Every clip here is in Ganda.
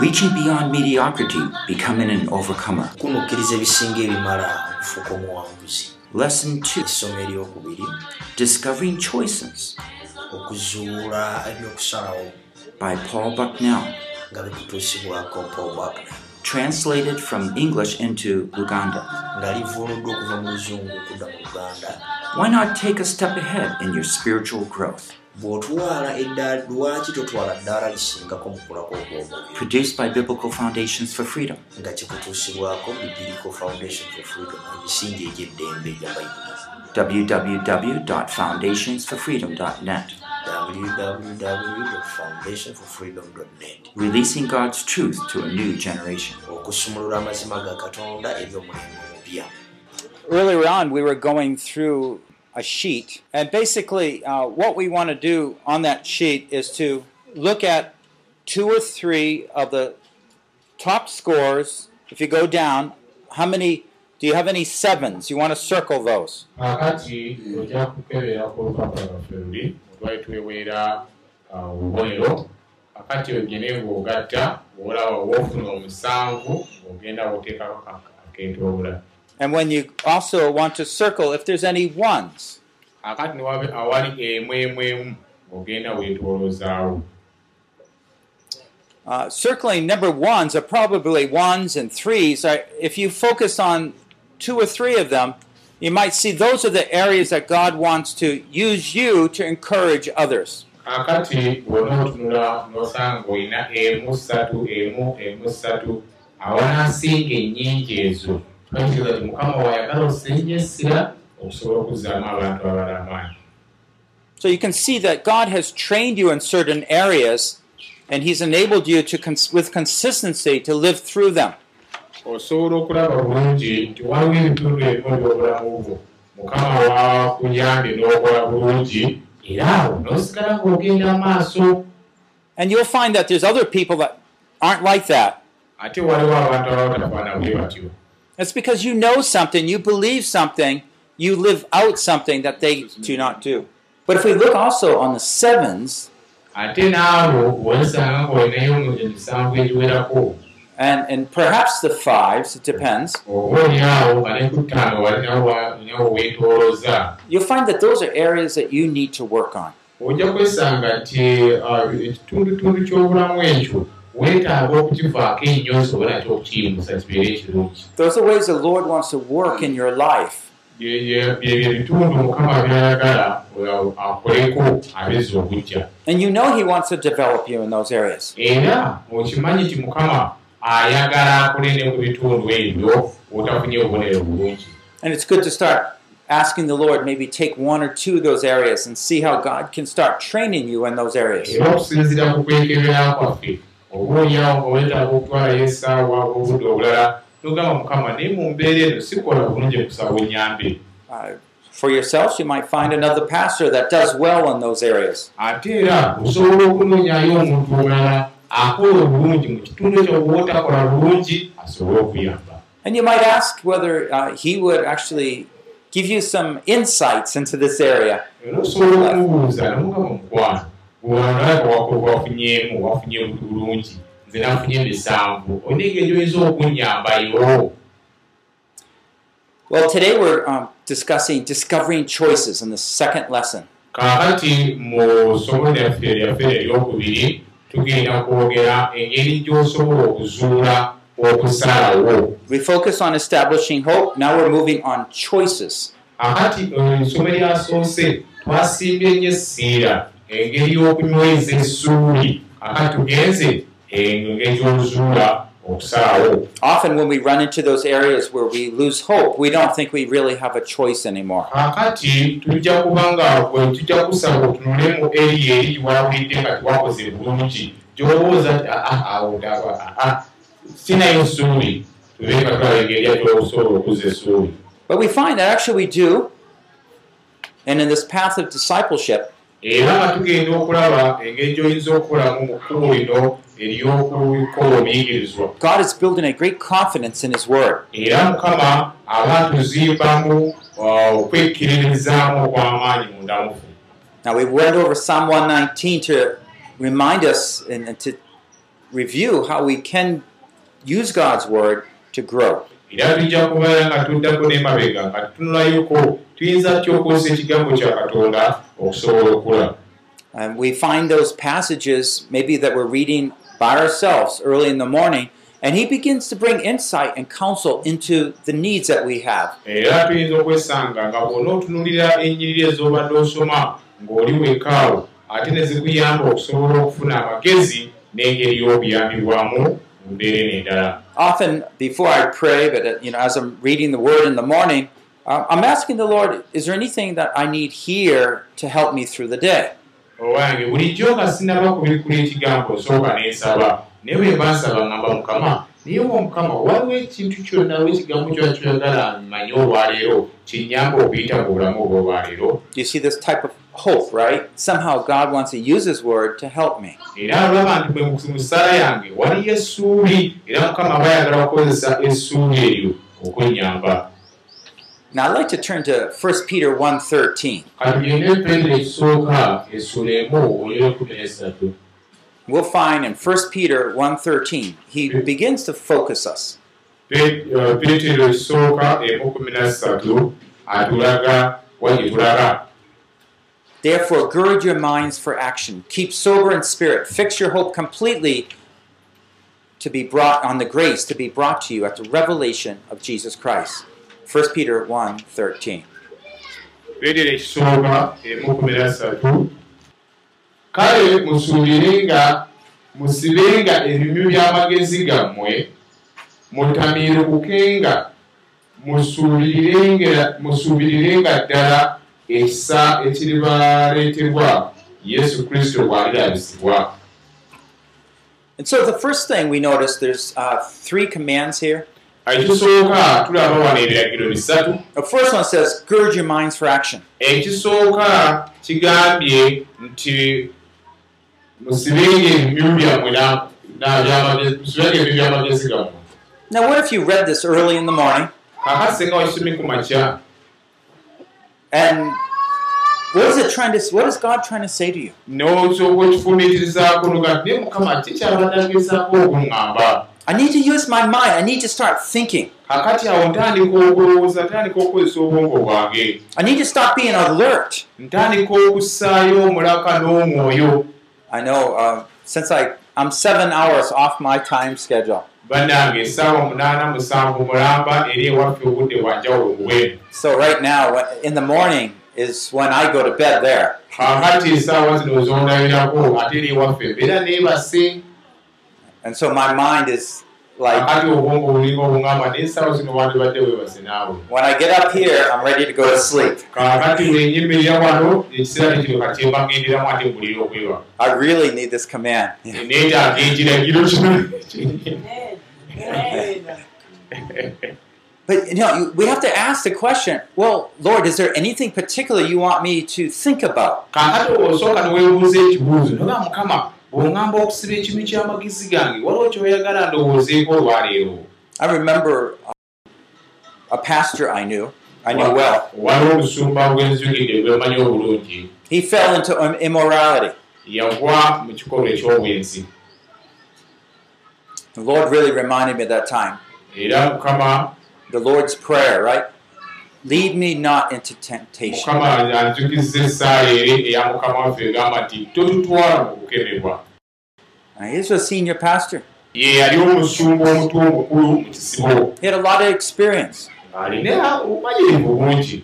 reaching beyond mediocrity, becoming an overcomer. kunukkiriza ebisinga ebimala okufuuka omuwanguzi. Lesson 2 essomo eryokubiri. Discovering Choices. Okuzuula ebyokusalawo. By Paul Bucknell, nga bikutuusibwako paul buckner translated from English into Luganda. nga livvuunuddwa okuva mu luzungu okudda mu luganda Why not take a step ahead in your spiritual growth? Bw'otwala eddaala lwaki totwala ddaala lisingako mu kulako okw'omubiri Produced by Biblical Foundations for Freedom. nga kikutuusibwako biblical foundation for freedom emisingi egy'eddembe gya bayibuli www.foundationsforfreedom.net. www foundation for freedom net Releasing God's truth to a new generation. okusumulula amazima ga katonda eri omulimu omupya earlier on we were going through a sheet. And basically uh, what we want to do on that sheet is to look at two or three of the top scores. If you go down how many do you have any sevens? You want to circle those. Kakati ogene ng'ogatta olaba woofuna omusanvu ng'ogenda woteekako akeeto obulala and when you also want to circle if there's any ones. Kakati ne waba awali emu emu emu ng'ogenda weetooloozaawo uh, circling number ones are probably ones and threes. If you focus on two or three of them you might see those are the areas that god wants to use you to encourage others. Kakati bw'onootunula n'osanga olina emu ssatu emu emu ssatu awanaasinga ennyingi ezo ti mukama wayagala osennyesera okusobola okuzzaamu abantu abala amaanyi so you can see that god has trained you in certain areas and he's enabled you to cons- with consistency to live through them. Osobola okulaba bulungi nti waliwo ebitundu ebimu by'obulamu bwo. Mukama wakuyambye n'okola bulungi era awo n'osigala ng'ogenda maaso. And you'll find that there's other people that aren't like that. Ate waliwo abantu ababa batafaana bwe batyo it's because you know something you believe something you live out something that they do not do. But if we look also on the sevens and, and perhaps the fives it depends. You'll find that those are areas that you need to work on weetaaga okukivaako ennyo nsobola nti okukiyimusa kibeere ekirungi those are ways the lord wants to work in your life. Byebyo ebitundu mukama byayagala akoleko abezza obujja and you know he wants to develop you in those areas. Era okimanyi nti mukama ayagala akole ne mu bitundu ebyo otafunye obubonero bulungi. And it's good to start asking the lord maybe take one or two of those areas and see how god can start training you in those areas. Era okusinziira ku kwekebera kwaffe nga weetaaga okutwalayo essaawa obudde obulala. Nogamba mukama naye mu mbeera eno sikola bulungi kusaba enyambe uh, for yourselves you might find another pastor that does well in those areas. And you might ask whether uh, he would actually give you some insights into this area bwonalaba wafunyeemu wafunye bulungi nze nafunye emisanvu olina engeri gyoyinza okunyambayo well today we're um, discussing discovering choices in the second lesson. Kaakati mu ssomo lyaffe lyaffe eryokubiri tugenda kwogera engeri gy'osobola okuzuula okusalawo. We focus on establishing hope now we're moving on choices. Akati ensoma eryasoose twasimbye nnyo essiira engeri y'okunyweza essuuli akati tugenze engeri okusalawo often when we run into those areas where we lose hope we don't think we really have a choice anymore. Yatyosobola okuza essuubi. But we find that actually we do and in this path of discipleship era nga tugenda okulaba engeri gy'oyinza okukolamu mu kkubo lino ery'okukola omuyigirizwa god is building a great confidence in his word. Era mukama aba atuzimbamu okwekkiririzaamu okw'amaanyi munda mufe now we went over psalm 119 to remind us and, and to review how we can use God's word to grow. era tujja kubeera nga tuddako n'emabega nga tutunulayoko tuyinza ty okukozesa ekigambo kya katonda okusobola okula And we find those passages maybe that we're reading by ourselves early in the morning, and he begins to bring insight and counsel into the needs that we have. Often, before I pray, but you know, as I'm reading the Word in the morning, uh, I'm asking the Lord, "Is there anything that I need here to help me through the day?" owange bulijjo nga sinaba kubikkula ekigambo nsooka n'ensaba naye bwe mba nsaba ngamba mukama naye wa mukama waliwo ekintu kyonna oba ekigambo kyona kyoyagala manye olwaleero kinyamba okuyita mu bulamu obwa olwaleero You see this type of hope, right? Somehow God wants to use His Word to help me. era olaba nti bwe mu ssaala yange waliyo essuubi era mukama aba ayagala okukozesa essuubi eryo okwennyamba Now, I'd like to turn to 1 Peter 1.13. katugende petero ekisooka essula emu olero kumi nesatu We'll find in 1 Peter 1.13, he begins to focus us. Uh, Therefore, gird your minds for action. Keep sober in spirit. Fix your hope completely to be brought on the grace to be brought to you at the revelation of Jesus Christ. 1 Peter 1.13. petero ekisooka emu kumi nasatu kale musuubirenga musibenga ebinywi by'amagezi gammwe mutamiirukukenga musuubirirenga musuubirirenga ddala ekisa ekiribaleetebwa yesu kristo bw'alirabisibwa And so the first thing we notice, there's uh, three commands here. Ekisooka tulaba wano ebiragiro bisatu. The first one says, gird your minds for action. ekisooka kigambye nti musibenga ebinywi byammwe by'amagezi- gammwe. Now, what if you read this early in the morning? And what is it trying to what is God trying to say to you? I need to use my mind. I need to start thinking. kakati awo ntandika okulowooza ntandika okukozesa obwongo bwange I need to stop being alert. ntandika okussaayo omulaka n'omwoyo I know uh, since I I'm seven hours off my time schedule, bannange essaawa munaana musanvu mulamba eri ewaffe obudde bwanjawulo buwenu so right now in the morning is when I go to bed there. kakati essaawa zino zondabirako ate eri ewaffe mbeera neebase And so my mind is like when I get up here, I'm ready to go to sleep. I really need this command. kino But you know, we have to ask the question. Well, Lord, is there anything particular you want me to think about? Mukama bw'oŋŋamba okusiba ekimu ky'amagezi gange waliwo kyoyagala ndowoozeeko olwaleero I remember uh, a pastor I knew, I knew well. waliwo obusumba bw'enzugidde bwemanyi obulungi He fell into im- immorality. yagwa mu kikolwa eky'obwenzi The Lord really reminded me at that time. era mukama The Lord's prayer, right? Lead me not into temptation. He's a senior pastor. ye yali omusumba omukulu omukulu mu kisibo He had a lot of experience. ng'alina obumanyirivu bungi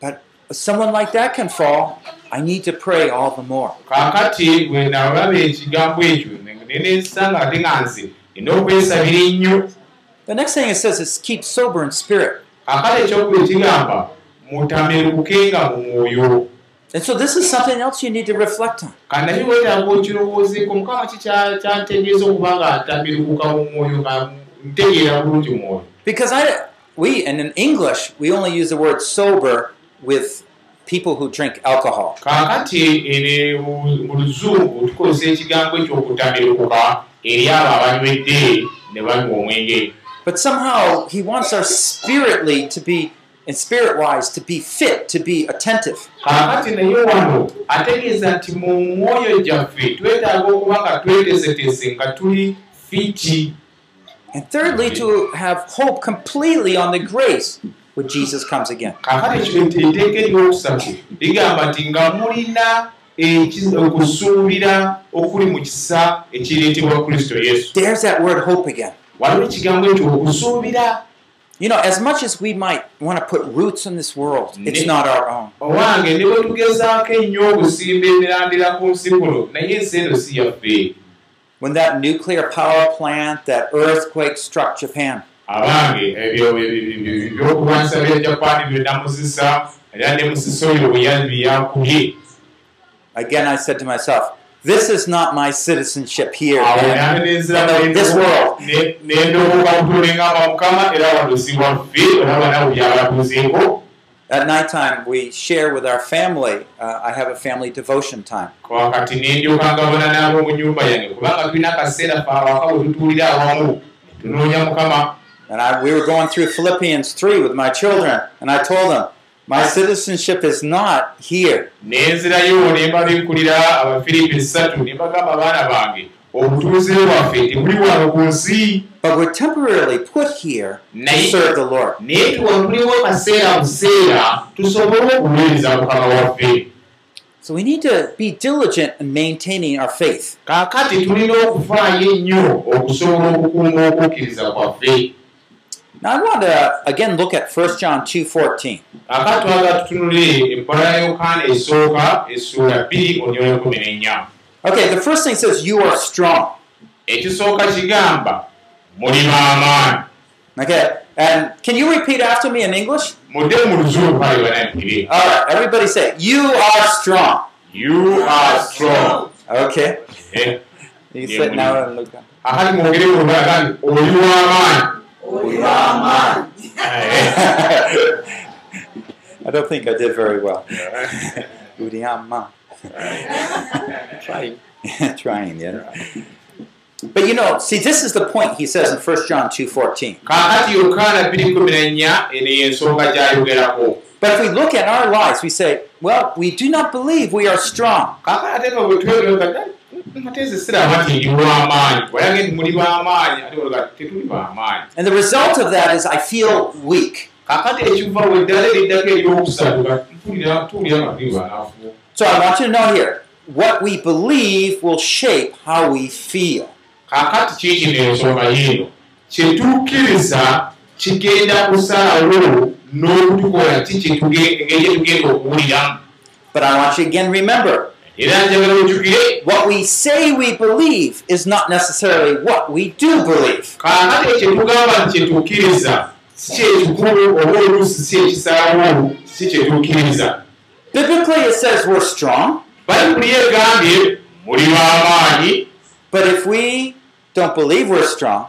But someone like that can fall. I need to pray all the more. kaakati bwe nalaba ekigambo ekyo nenensa nga ate nga nze nina okwesabira ennyo The next thing it says is keep sober in spirit. And so this is something else you need to reflect on. kanaki weetaaga okirowoozeeko mukama ki kya- kyantegeeza okuba nga ntamerukuka mu mwoyo nga ntegeera bulungi mwoyo Because I, we, and in English, we only use the word sober with people who drink alcohol. kaakati mu- luzungu tukozesa ekigambo ekyokutamerukuka eri abo abanywedde ne banywa omwenge But somehow he wants our spiritly to be and spirit wise to be fit, to be attentive. kaakati naye wano ategeeza nti mu mwoyo gyaffe twetaaga okuba nga tweteeseteese nga tuli fiti And thirdly, to have hope completely on the grace when Jesus comes again. kaakati ekyo etteeka eryokusatu ligamba nti nga mulina okusuubira okuli mu kisa ekireetebwa kristo yesu There's that word hope again. waliwo ekigambo ekyo okusuubira You know, as much as we might want to put roots in this world, it's not our own. owange ne bwe tugezaako ennyo okusimba emirandira ku nsi kuno naye ensi eno si yaffe. When that nuclear power plant, that earthquake struck Japan, abange ebyo ebyokulwanyisa bya japaani bye namusisa era ne musisa oyo bwe yakubye again I said to myself, this is not my citizenship here. awo man. nane nenzira This world. At nighttime, we share with our family. Uh, I have a family devotion time. And I, we were going through Philippians 3 with my children, and I told them, my citizenship is not here. nenzirayo ne mbabikkulira abafiripi esatu ne bagamba abaana bange obutuuze bwaffe tebuli wano ku nsi But we're temporarily put here to Naye- serve the Lord. naye tuwabuliwo kaseera buseera tusobole okuweereza mukama waffe So we need to be diligent in maintaining our faith. kaakati tulina okufaayo ennyo okusobola okukuuma okukkiriza kwaffe Now I want to again look at 1 John 2:14. kaakati twagala tutunule empola ya yokaana esooka essuula bbiri onyoyo kumi n'ennya Okay, the first thing says you are strong. ekisooka kigamba muli maamaanyi Okay, and can you repeat after me in English? mudde mu luzungu kale banampire All right, everybody say you are strong. you are strong Okay, Eh, you Yeah, say it we now and look. akati mwogere mu nti oli w'amaanyi I don't think I did very well. Udiyama. Try. Trying, yeah. But you know, see, this is the point he says in 1 John 2.14. kaakati yokaana bbiri kumi n'ennya eno y'ensonga gy'ayogerako But if we look at our lives, we say, well, we do not believe we are strong. And the result of that is I feel weak. So I want you to know here, what we believe will shape how we feel. kyetukkiriza kigenda kusalawo n'okutukola ki engeri gyetugenda okuwuliramu But I want you again remember, what we say we believe is not necessarily what we do believe. Biblically, it says we're strong, but if we don't believe we're strong,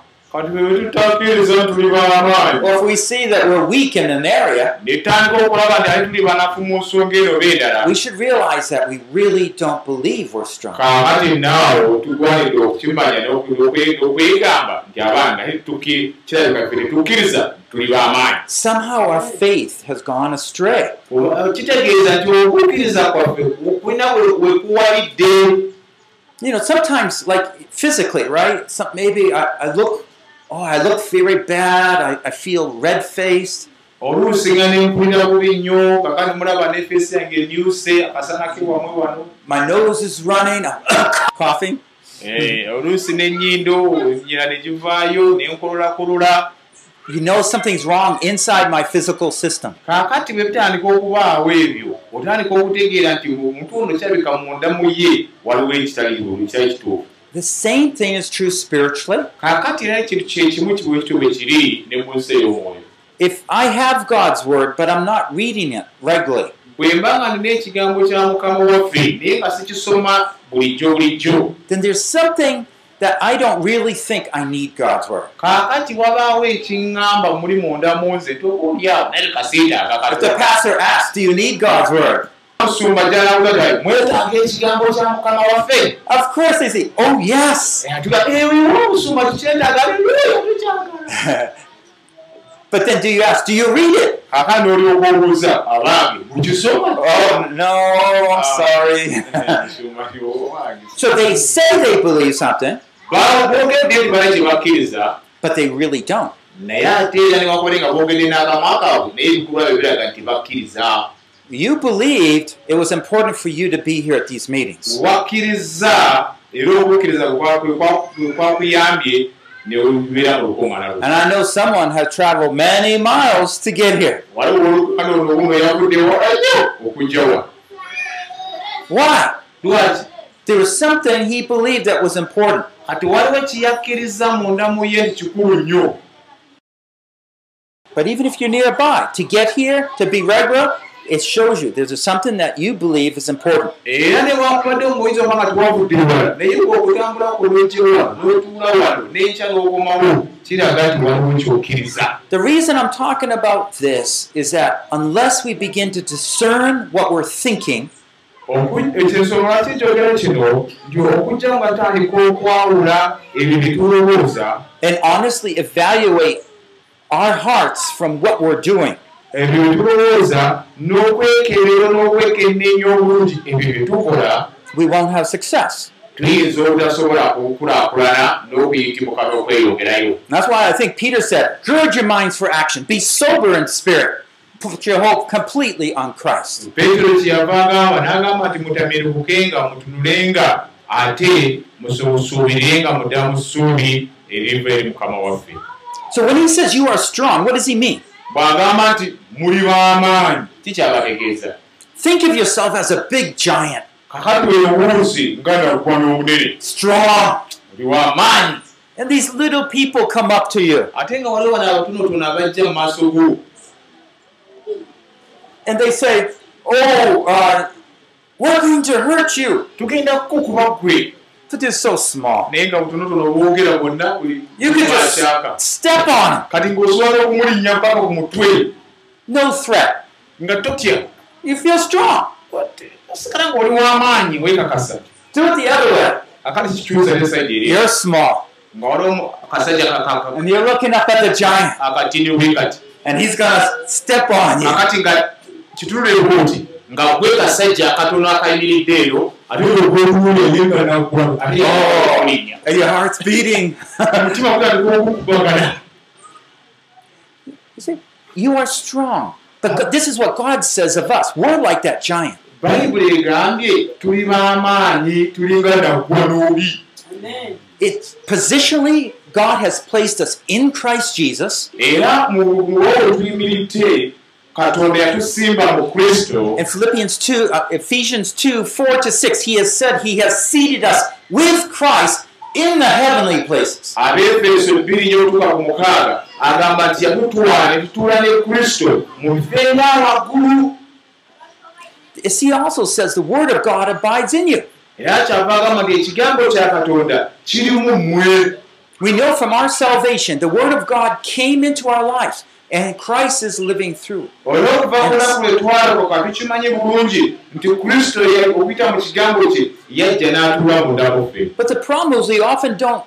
or if we see that we're weak in an area, we should realize that we really don't believe we're strong. Somehow our faith has gone astray. Kuwalidde You know, sometimes, like physically, right? Some, maybe I, I look, oh, I look very bad. I, I feel red faced. oluusi nga nempulira bubi nnyo kakati mulaba nefeesi yange emyuse akasana ke wamwe wano My nose is running. I'm coughing. Oluusi n'ennyindo nyina ne givaayo nenkololakolula You know something's wrong inside my physical system. kaakati bwe bitandika okubaawo ebyo otandika okutegeera nti omuntu ono kyabika munda mu ye waliwo ekitali bulungi kitali kituufu The same thing is true spiritually. kaakati era ekintu kyekimu kibu ekityo bwe kiri ne mu nsi ey'omwoyo If I have God's word, but I'm not reading it regularly, bwe mba nga nina ekigambo kya mukama waffe naye nga sikisoma bulijjo bulijjo then there's something that I don't really think I need God's word. kaakati wabaawo ekiŋŋamba muli munda mu nze tobaolyawo naye kaseetaaga If the pastor asks, Do you need God's word? Kasumba gyalawulagaye mwetaaga ekigambo kya mukama waffe. Of course they say, Oh, yes. atuga ewewa obusumba tukyetaaga aleluya tukyagala. But then do you ask, Do you read it? Oh, no, I'm sorry. so they say they believe something, but they really don't. You believed it was important for you to be here at these meetings. wakkiriza era kwe kwakuyambye And I know someone had traveled many miles to get here. Why? There was something he believed that was important. But even if you're nearby, to get here, to be regular, it shows you. There's something that you believe is important. era ne wakubadde omuyinza oba nga tewavudde wala naye okutambulako lwekyowa n'otuula wano n'enkya n'okomawo kiraga nti waliwo kyokkiriza The reason I'm talking about this is that unless we begin to discern what we're thinking, ekyensonga lwaki kyogera kino? Nti okujja nga tandika okwawula ebyo bye tulowooza and honestly evaluate our hearts from what we're doing, ebyo bye tulowooza n'okwekeberera n'okwekenneenya obulungi ebyo bye tukola we won't have success. tuyinza obutasobola kukulaakulana n'okuyitibwa n'okweyongerayo And that's why I think Peter said, Gird your minds for action, be sober in spirit, put your hope completely on Christ. peetero kyeyava agamba n'agamba nti mutamirukukenga mutunulenga ate musuubirenga mudda mu ssuubi eriva eri mukama waffe So when he says you are strong, what does he mean? Bw'agamba nti muli b'amaanyi. Kikyabategeeza Think of yourself as a big giant, kakati weewuuzi nga nalukwano obunene. Strong. oli w'amaanyi And these little people come up to you. Ate nga waliwo bano abatonotono abajja mu maaso go. And they say, Oh, uh, we're going to hurt you. But they're so small. naye nga butonotono bwogera bwonna You akyaka just step on them. kati ng'osobola okumulinnya mpaka ku mutwe No threat. nga totya You feel strong. osigala ng'oli w'amaanyi weekakasa Do it the other way. akati kikyusa ne sayidi eri You're small. nga waliwo akasajja And you're looking up at the giant. akatini bwe kati And he's to step on you. akati nga kitululeeko nti nga gwe kasajja akatono akayimiridde okukubagana You see, you are strong. But God- this is what God says of us. We're like that giant. bayibuli egambye tuli b'amaanyi tulinga naggwa n'obi It's positionally, God has placed us in Christ Jesus. Katonda yatusimba mu kristo In Philippians 2, uh, Ephesians 2, 4 to 6, he has said he has seated us with Christ in the heavenly places. abefeso bbiri nyotuka ku mukaaga agamba nti yatutwala ne tutuula ne kristo mu bifeera waggulu he also says the word of God abides in you. era kyava agamba nti ekigambo kya katonda kirimu mmwe We know from our salvation, the word of God came into our lives, and Christ is living through. kye But the problem is we often don't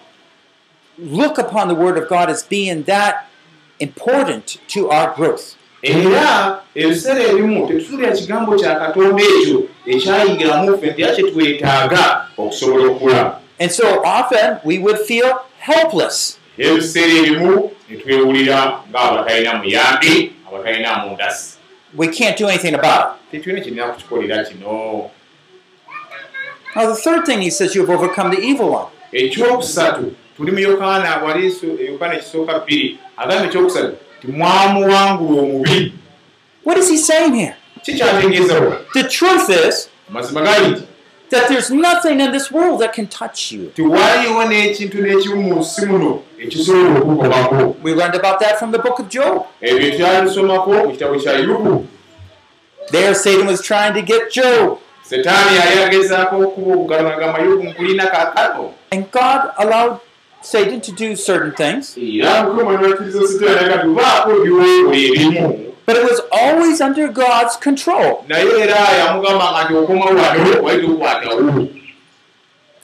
look upon the word of God as being that important to our growth. era ebiseera ebimu tetutuulira kigambo kya katonda ekyo ekyayingiramu ffe nti era kyetwetaaga okusobola okula And so often we would feel helpless. Ebiseera ebimu ne twewulira ng'abatalina muyambi abatalina mundasi We can't do anything about tetulina kirina kukikolera kino it. Now, the third thing he says, you've overcome the evil one. ekyokusatu tuli mu yokaana wali so- yokaana ekisooka bbiri agamba ekyokusatu ti mwamuwangula omubi What is he saying here? kikyategeeza wa The truth is amazima gali nti that there's nothing in this world that can touch you. We learned about that from the book of Job. There, Satan was trying to get Job, and God allowed Satan to do certain things, but it was always under God's control.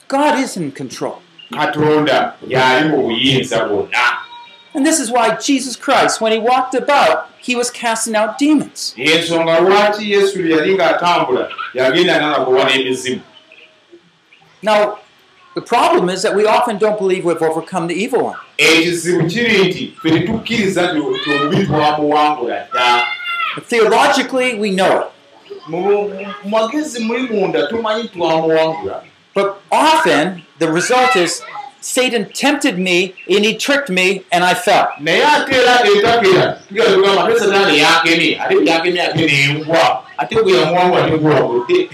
God is in control. And this is why Jesus Christ, when he walked about, he was casting out demons. Now, the problem is that we often don't believe we've overcome the evil one. ekizibu kiri nti ffe tetukkiriza nti omubi twamuwangula dda Theologically, we know it. mu magezi muli munda tumanyi twamuwangula But often, the result is Satan tempted me and he tricked me and I fell. naye ate era entakera tugenda tugamba ate sataani yankemye ate yankemye ate nembwa ate bwe yamuwangula tegwabudde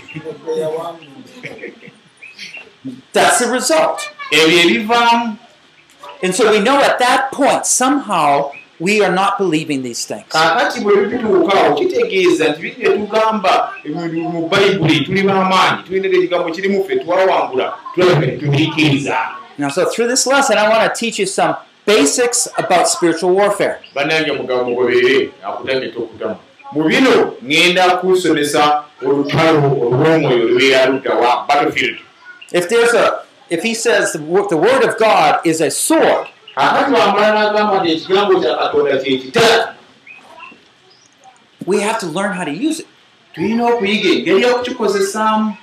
That's the result. ebyo ebivaamu And so we know at that point, somehow, we are not believing these things. kaakati bwe bitutuukawo kitegeeza nti biri bye tugamba mu- bayibuli tuli b'amaanyi tulina ekigambo kirimu ffe twawangula tulaba tubiriikiriza Now, so through this lesson, I want to teach you some basics about spiritual warfare. bannange mugabo mugoberere akutamita okutama mu bino ŋŋenda kusomesa olutalo olw'omwoyo olubeera luddawa battlefield If there's a, if he says the, the word of God is a sword, we have to learn how to use it. okuyiga engeri y'okukikozesaamu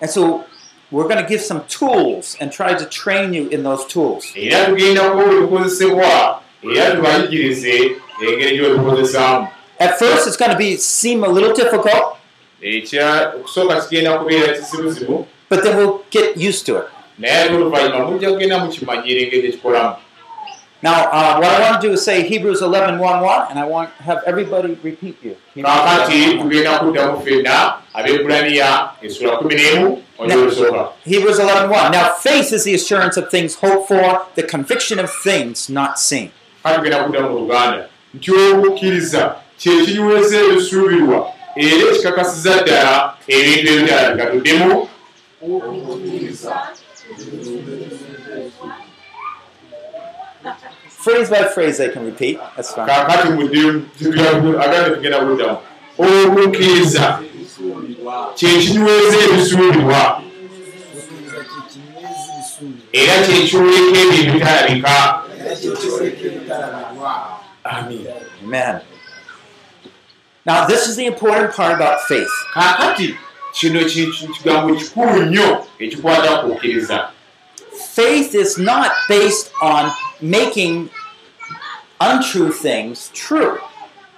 And so we're going to give some tools and try to train you in those tools. At first, it's going to be seem a little difficult, but then we'll get used to it. naye oluvannyuma mujja kugenda mukimanyira engeri ekikolamu Now, uh, what I want to do is say Hebrews 11 1 1, and I want to have everybody repeat you. Hebrews 11 1. Now, faith is the assurance of things hoped for, the conviction of things not seen. era ekikakasiza ddala ebintu ebirala bigatuddemu Phrase by phrase, they can repeat. That's fine. kaakati agande tugenda kuddamu okukkiriza kyekinyweza ebisuubirwa era kyekiwulika ebintu bitalabika amin Amen. Now, this is the important part about faith. kaakati kino ki- ki- kigambo kikulu nnyo ekikwata ku kukkiriza Faith is not based on making untrue things true.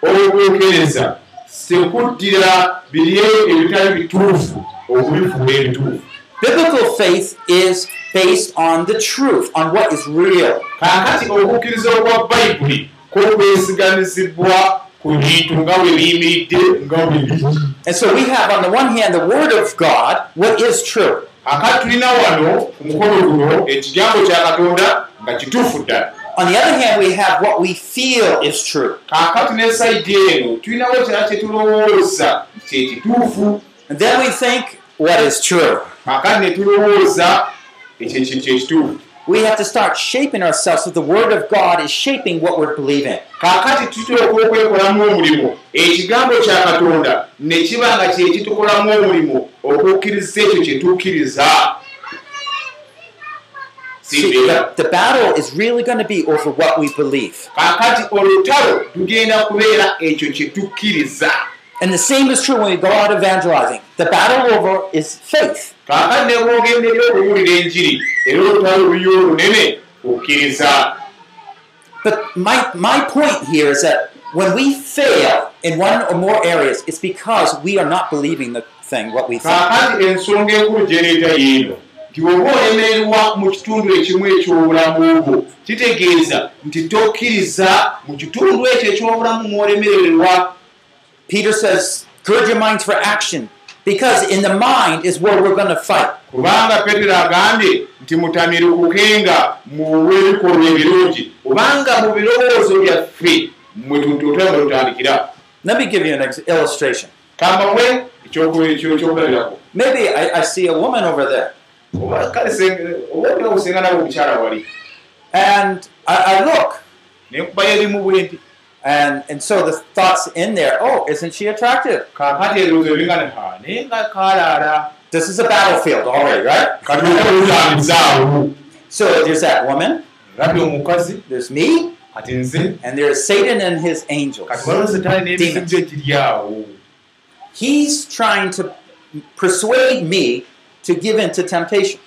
okukkiriza sekuddira biri ebitali bituufu okubifuula ebituufu Biblical faith is based on the truth, on what is real. kaakati okukkiriza okwa bayibuli kwokwesiganyizibwa ku bintu nga bwe biyimiridde nga bwe biri And so we have, on the one hand, the Word of God, what is true. akati tulina wano ku mukono guno ekigambo kya katonda nga kituufu ddala On the other hand, we have what we feel is true. kaakati ne sayidi eno tulinawo kirala kye tulowooza kyekituufu And then we think what is true. We have to start shaping ourselves so the Word of God is shaping what we're believing. kaakati tutooka okwekolamu omulimu ekigambo kya katonda ne kiba nga kyekitukolamu omulimu okukkiriza ekyo kye tukkiriza See, the, the battle is really going to be over what we believe. kye And the same is true when we go out evangelizing. The battle over is faith. Kaakati ne bwogendera okuwulira enjiri era olutalo luyo olunene kukkiriza But my, my point here is that when we fail in one or more areas, it's because we are not believing the thing, what we think. nti oba olemererwa mu kitundu ekimu eky'obulamu bwo kitegeeza nti tokkiriza mu kitundu ekyo eky'obulamu mw'olemererwa. Peter says, gird your minds for action, because in the mind is where we're going to fight. kubanga petero agambye nti mutamirukukenga mu lw'ebikolwa ebirungi kubanga mu birowoozo byaffe mwe tututamba tutandikira. Let me give you an ex- illustration. kambawe ekyokulabirako Maybe I, I see a woman over there, oba kale senge- oba oba osenga nabo omukyala wali. And I, I look, nenkubayo ebimu bwe nti and, and so the thoughts in there, oh, isn't she attractive? This is a battlefield already, right? So there's that woman, there's me, and there's Satan and his angels. n'emizimu Demons. gye He's trying to persuade me to give in to temptation.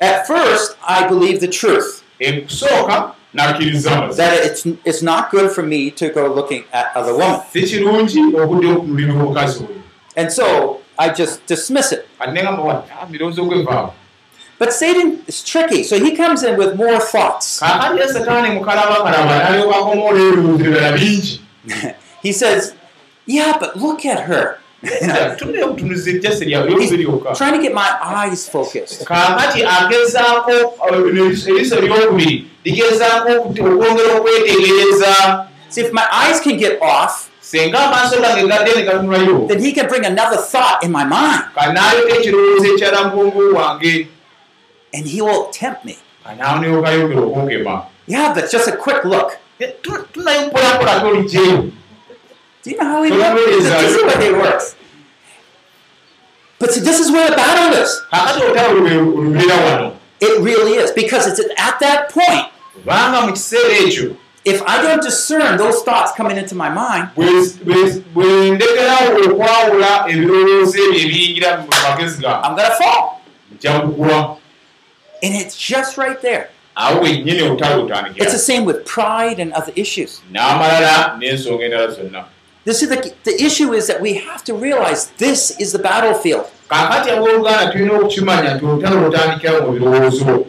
At first, I believed the truth ekusooka nakkiriza that it's, it's not good for me to go looking at other women. si kirungi okudde okunulira omukazi oyo And so I just dismiss it. kati negamba wa "Ah, birowoozo gwevaawo But Satan is tricky, so he comes in with more thoughts. kaakati ye setaani mukalabakalaba n'alyokakomu olw'ebibuuzo ebirala bingi He says, Yeah, but look at her. Tunne okutunuza ejjase lyose lyokka Trying to get my eyes focused. kaakati agezaako eriiso eryokubiri ligezaako okwongera okwetegereza See, if my eyes can get off, then he can bring another thought in my mind and he will tempt me. Yeah, but just a quick look. Do you know how he works? this is what he works. But see, this is where the battle is. It really is. Because it's at that point, if I don't discern those thoughts coming into my mind, I'm going to fall. And it's just right there. It's the same with pride and other issues. This is the, the issue is that we have to realize this is the battlefield. kaakati abooluganda tulina okukimanya nti olutalo lutandikira mu birowoozo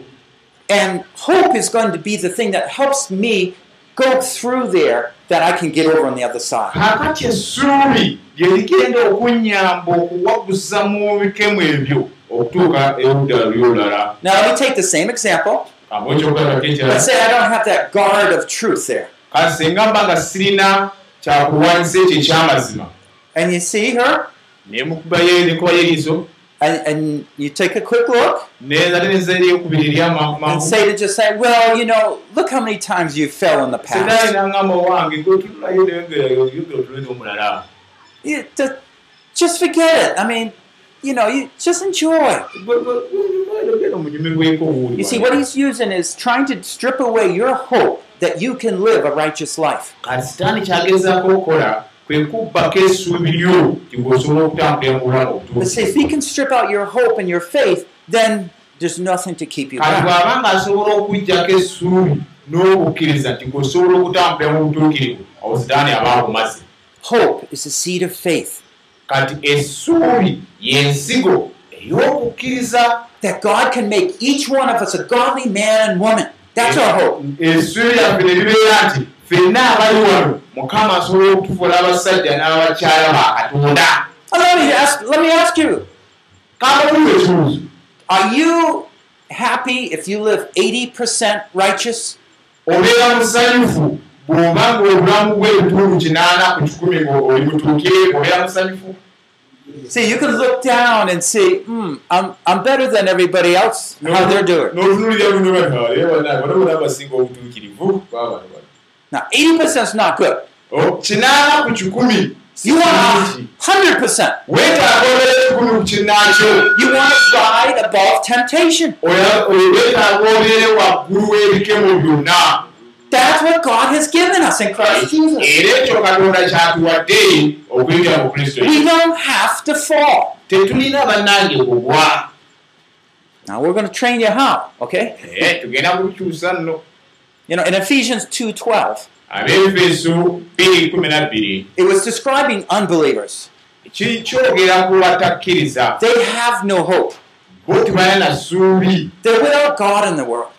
And hope is going to be the thing that helps me go through there that I can get over on the other side. kaakati essuubi lye ligenda okunnyamba okuwaguza mu bikemu ebyo okutuuka eruddala lyolala Now, let me take the same example. Let's say I don't have that guard of truth there. kati singa mba nga sirina kyakulwanyisa ekyo ekyamazima And you see her, nemukubayo nekubayo eriiso and, and you take a quick look, neza teneza eryokubiri and eryamangu Satan just say, Well, you know, look how many times you fell in the setaani past. nangamba wange gotululayo neyogera otuleza omulala You, just, just forget it. I mean, you know, you just enjoy. omunyumi gweko You see, what he's using is trying to strip away your hope that you can live a righteous life. kati sitaani kyagezaako okukola kwe kubbako essuubi lyo tigwosobola okutambulira mu bulamu But see, if obutuufu he can strip out your hope and your faith, then there's nothing to keep you kati bw'aba nga asobola okuggyako essuubi n'okukkiriza nti gwosobola okutambulira mu butuukirivu awo sitaani aba akumaze Hope is the seed of faith kati essuubi y'ensigo ey'okukkiriza that God can make each one of us a godly man and woman. That's our hope. essuubi lyaffe ne libeera nti ffenna abali wano mukama asobola okutufuula abasajja n'abakyala ba katonda Oh, let me ask. Let me ask you: kabaluwa ekibuuzo Are you happy if you live eighty percent righteous? obeera musanyufu bw'oba ng'obulamu bw'ebitundu kinaana ku kikumi ng'oli mutuukire obeera musanyufu See, you can look down and see, hmm, I'm, I'm better than everybody else. How they're doing. Now, eighty percent is not good. You want hundred percent. weetaaga obeera ekikumi ku kinaakyo You want to ride above temptation. That's what God has given us in Christ Jesus. We don't have to fall. Now we're going to train you how, okay? Eh, You know, in Ephesians 2:12, ab'efeso 212 it was describing unbelievers. They have no hope. They're without God in the world.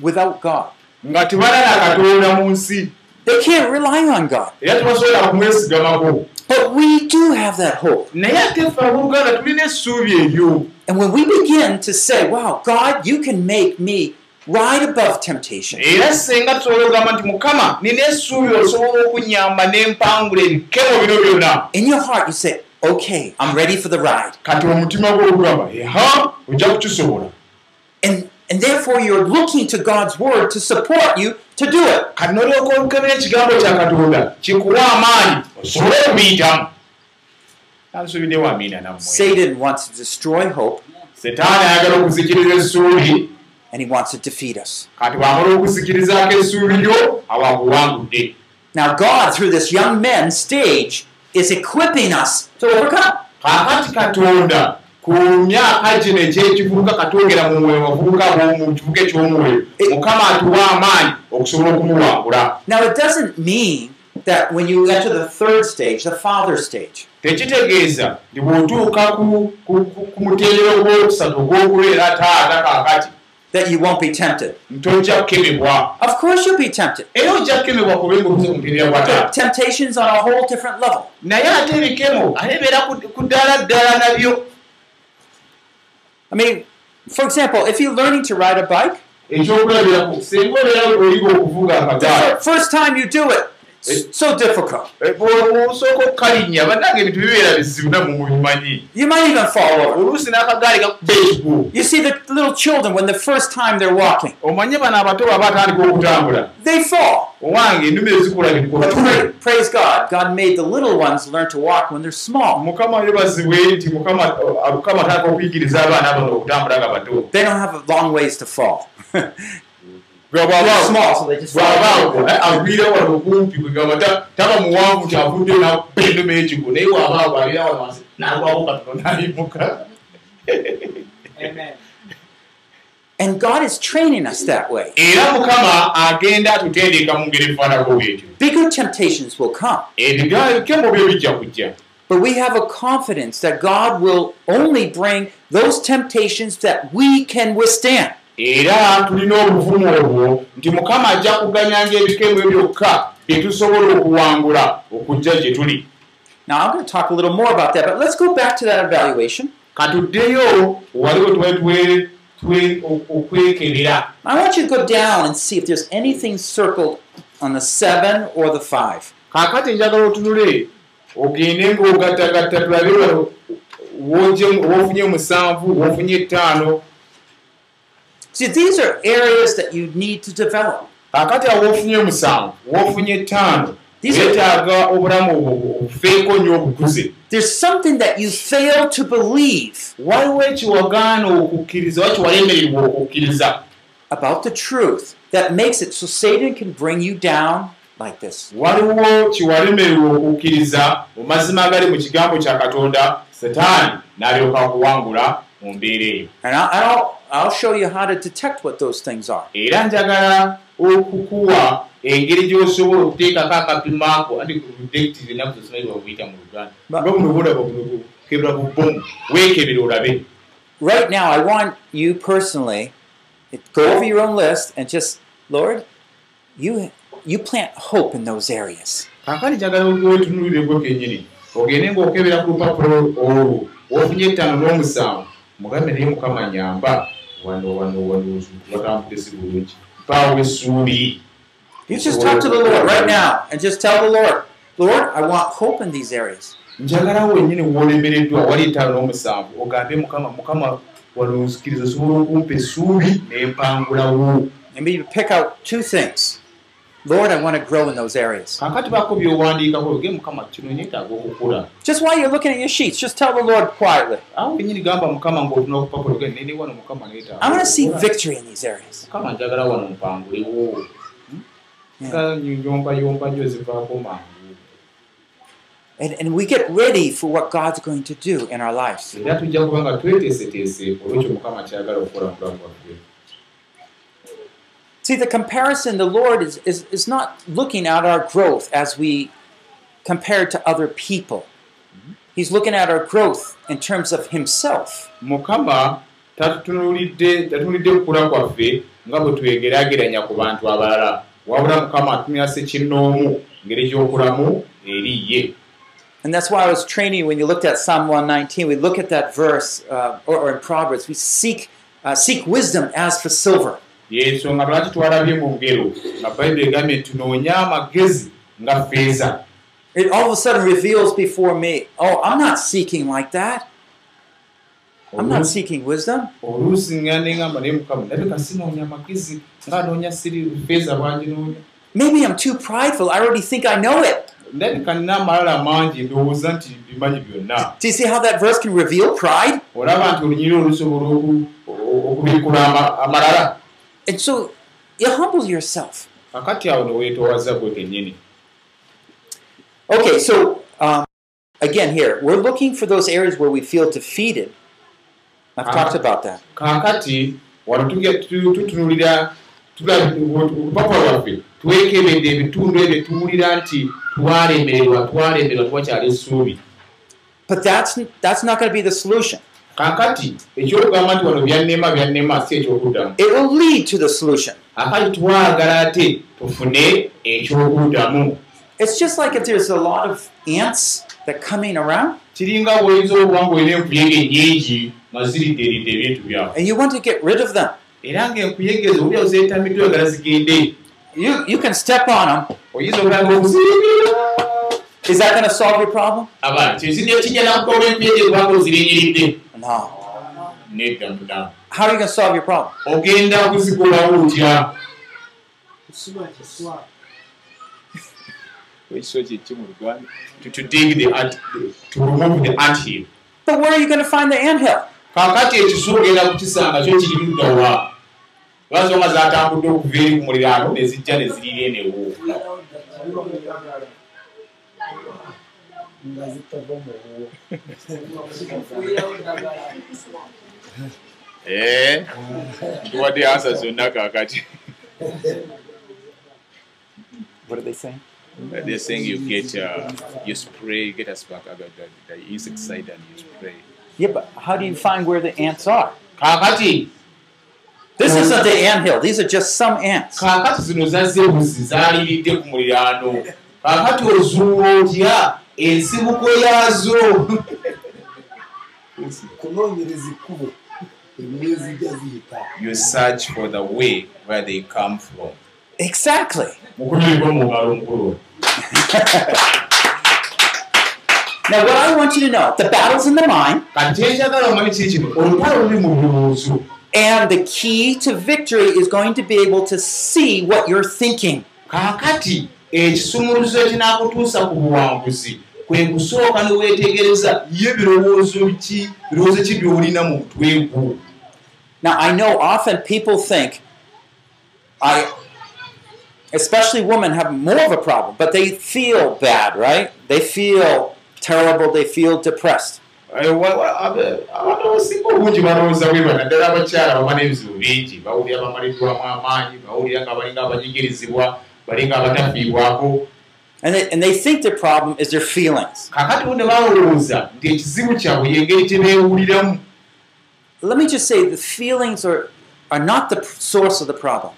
Without God. Nga tebalina katonda mu nsi They can't rely on God. era tebasobola kumwesigamako But we do have that hope. And when we begin to say, wow, God, you can make me ride above temptation. era singa tusobola okugamba nti mukama nina essuubi osobola okunyamba n'empangula ebikemo bino byonna In your heart, you say, okay, I'm ready for the ride. kati omutima gw'ogugamba eha ojja kukisobola And, and therefore, you're looking to God's word to support you to do it. kati nolyoka olukebera ekigambo kya katonda kikuwa amaanyi osobole okubiyitamu ansuubiddewo amiina nammwe Satan wants to destroy hope. setaani ayagala okuzikiriza essuubi and he wants to defeat us. Now, God, through this young men stage, is equipping us to overcome. Ku myaka gino ekyekivubuka katwogera mu mwoyo bavubuka mu kivuga eky'omwoyo mukama atuwa amaanyi okusobola okumuwangula Now, it doesn't mean that when you get to the third stage, the father stage, tekitegeeza nti bw'otuuka ku- muteerero gw'okusatu ogw'okubeera taata kaakati that you won't be tempted. Of course, you'll be tempted. But temptation's on a whole different level. naye ate ebikemo ate bibeera ku- ku ddaala ddala nabyo I mean, for example, if you're learning to ride a bike, the first time you do it, so difficult. bw'osooka okukalinnya bannange ebintu bibeera bizibu namu mubimanyi You might even fall over. oluusi n'akagaali ekigu You see the little children when the first time they're walking, omanye bano abato baba atandika okutambula they fall. owange ennume ezikula But bikula pra- praise God, God made the little ones learn to walk when they're small. mukama yebazibwe nti mukama mukama atandika okuyigiriza abaana bano okutambula nga bato They don't have long ways to fall. Agwira wano okumpi kwegamba ta- taba muwanvu kyavudde nakuba ennume ekigo naye wabaako abeera wano wansi n'agwako katono n'ayimuka And God is training us that way. era mukama agenda atutendeeka mu ngeri efaanako bwetyo. Bigger temptations will come. ebigakemo byo bijja kujja. But we have a confidence that God will only bring those temptations that we can withstand. Era tulina obuvumu obwo nti mukama ajja kuganyanga ebikemo ebyokka bye tusobola okuwangula okujja gye tuli Now, I'm going to talk a little more about that, but let's go back to that evaluation. I want you to go down and see if there's anything circled on the seven or the five. kaakati njagala otunule ogende ng'ogattagatta tulabe w'ofunye omusanvu w'ofunye ettaano See, these are areas that you need to develop. kaakati awo w'ofunye ettaano These are- weetaaga obulamu obwo obufeeko nnyo obukuze There's something that you fail to believe waliwo ekiwagaana okukkiriza oba kiwalemererwa okukkiriza about the truth that makes it so Satan can bring you down like this. waliwo kiwalemererwa okukkiriza mu mazima agali mu kigambo kya katonda setaani n'alyoka akuwangula mu mbeera eyo And I'll, I'll, I'll show you how to detect what those things are. era njagala okukuwa engeri gy'osobola okuteekako akapimaako anti detective enaku zosimanyi babuyita mu luganda Ba- nga buno bulaba kebera bu bomu weekebere olabe Right now, I want you personally go over your own list and just, Lord, you you plant hope in those areas. kaakali njagala wetunulireko kennyini ogende ng'okebera ku lupapula olwo wofunye ettaano n'omusanvu mugambe naye mukama nyamba wano wano wano watambudde si bulungi mpaawo essuubi You just talk to the Lord right now and just tell the Lord, Lord, I want hope in these areas. njagala wennyini w'olemereddwa wali ettaano n'omusanvu ogambe mukama mukama wano nzikiriza osobola okumpa essuubi n'empangulawo Maybe you pick out two things. Lord, I want to grow in those areas. Just while you're looking at your sheets, just tell the Lord quietly, I want to see victory in these areas. mpangulewo Yeah. And, and we get ready for what God's going to do in our lives. era tujja kuba nga tweteeseteese olwekyo mukama kyagala okukola mu bulamu bwaffe See, the comparison, the Lord is, is, is not looking at our growth as we compare to other people. He's looking at our growth in terms of Himself. mukama tatunulidde kukula kwaffe nga bwe twegeraageranya ku bantu abalala wabula mukama atumira sekinnoomu ngeri gy'okulamu eri ye And that's why I was training when you looked at Psalm 119. We look at that verse, uh, or, or in Proverbs, we seek, uh, seek wisdom as for silver. Yensonga lwaki twalabye mu ngero nga bayibuli egambye tunoonya amagezi nga feeza It all of a sudden reveals before me, oh, I'm not seeking like that. I'm not seeking wisdom. Maybe I'm too prideful. I already think I know it. Do you see how that verse can reveal pride? And so you humble yourself. kakati awo neweetoowaza gwe kennyini Okay, so um, again, here, we're looking for those areas where we feel defeated. I've Uh-huh. talked about that. kaakati wano tutunulira olupapula lwaffe twekebedde ebitundu ebyo tuwulira nti twalemererwa twalemererwa twakyala essuubi But that's, that's not going to be the solution. Kaakati ekyokugamba nti wano byannema byannema si ekyokuddamu It will lead to the solution. akati twagala ate tufune ekyokuddamu It's just like if there's a lot of ants that coming around kiringa bwoyinza okuba ngaolina enkuyege nyingi nga ziridderidde ebintu byawe and you want to get rid of them. era ng'enkuyege ezo olya ozeetamiddwe oyagala zigende You, you can step on them. oyinza okulanga okuziringira Is that going to solve your problem? No. How are you going to solve your problem? to, to dig the ant, to remove the ant hill But where are you going to find the anthill? kaakati ekiswa ogenda kukisanga kyo kiri luddawa lwazo nga zatambudde okuva eri ku muliraano ne zijja ne zirira enewo nga zitava mu buwo ntuwadde ansa zonna kaakati What are they saying? They're saying you get uh, you spray, you get a spark, uh, the, the, the insecticide, and you spray. Yeah, but how do you find where the ants are? kaakati This isn't the anthill. These are just some ants. kaakati zino zazze buzi zaaliridde ku muliraano kaakati ozuula otya ensibuko yaazo kunoonyereza ekkubo emwe zijja ziyita You search for the way where they come from. Exactly. mukubirirwa mu ngalo nkulu Now, what I want you to know the battle's in the mind, and the key to victory is going to be able to see what you're thinking. kaakati ekisumuluzo ekinaakutuusa ku buwanguzi kwe kusooka ne weetegereza ye birowoozo ki birowoozo ki byolina mu mutwe gwo Now, I know often people think, I, especially women, have more of a problem, but they feel bad, right? They feel terrible, they feel depressed. Eh, abantu abasinga obungi balowooza bwe bana ddala abakyala baba n'ebizibu bingi bawulira bamaliddwamu amaanyi bawulira nga balinga abanyigirizibwa balinga abatafiibwako And they, and they think their problem is their feelings. Let me just say the feelings are, are not the source of the problem.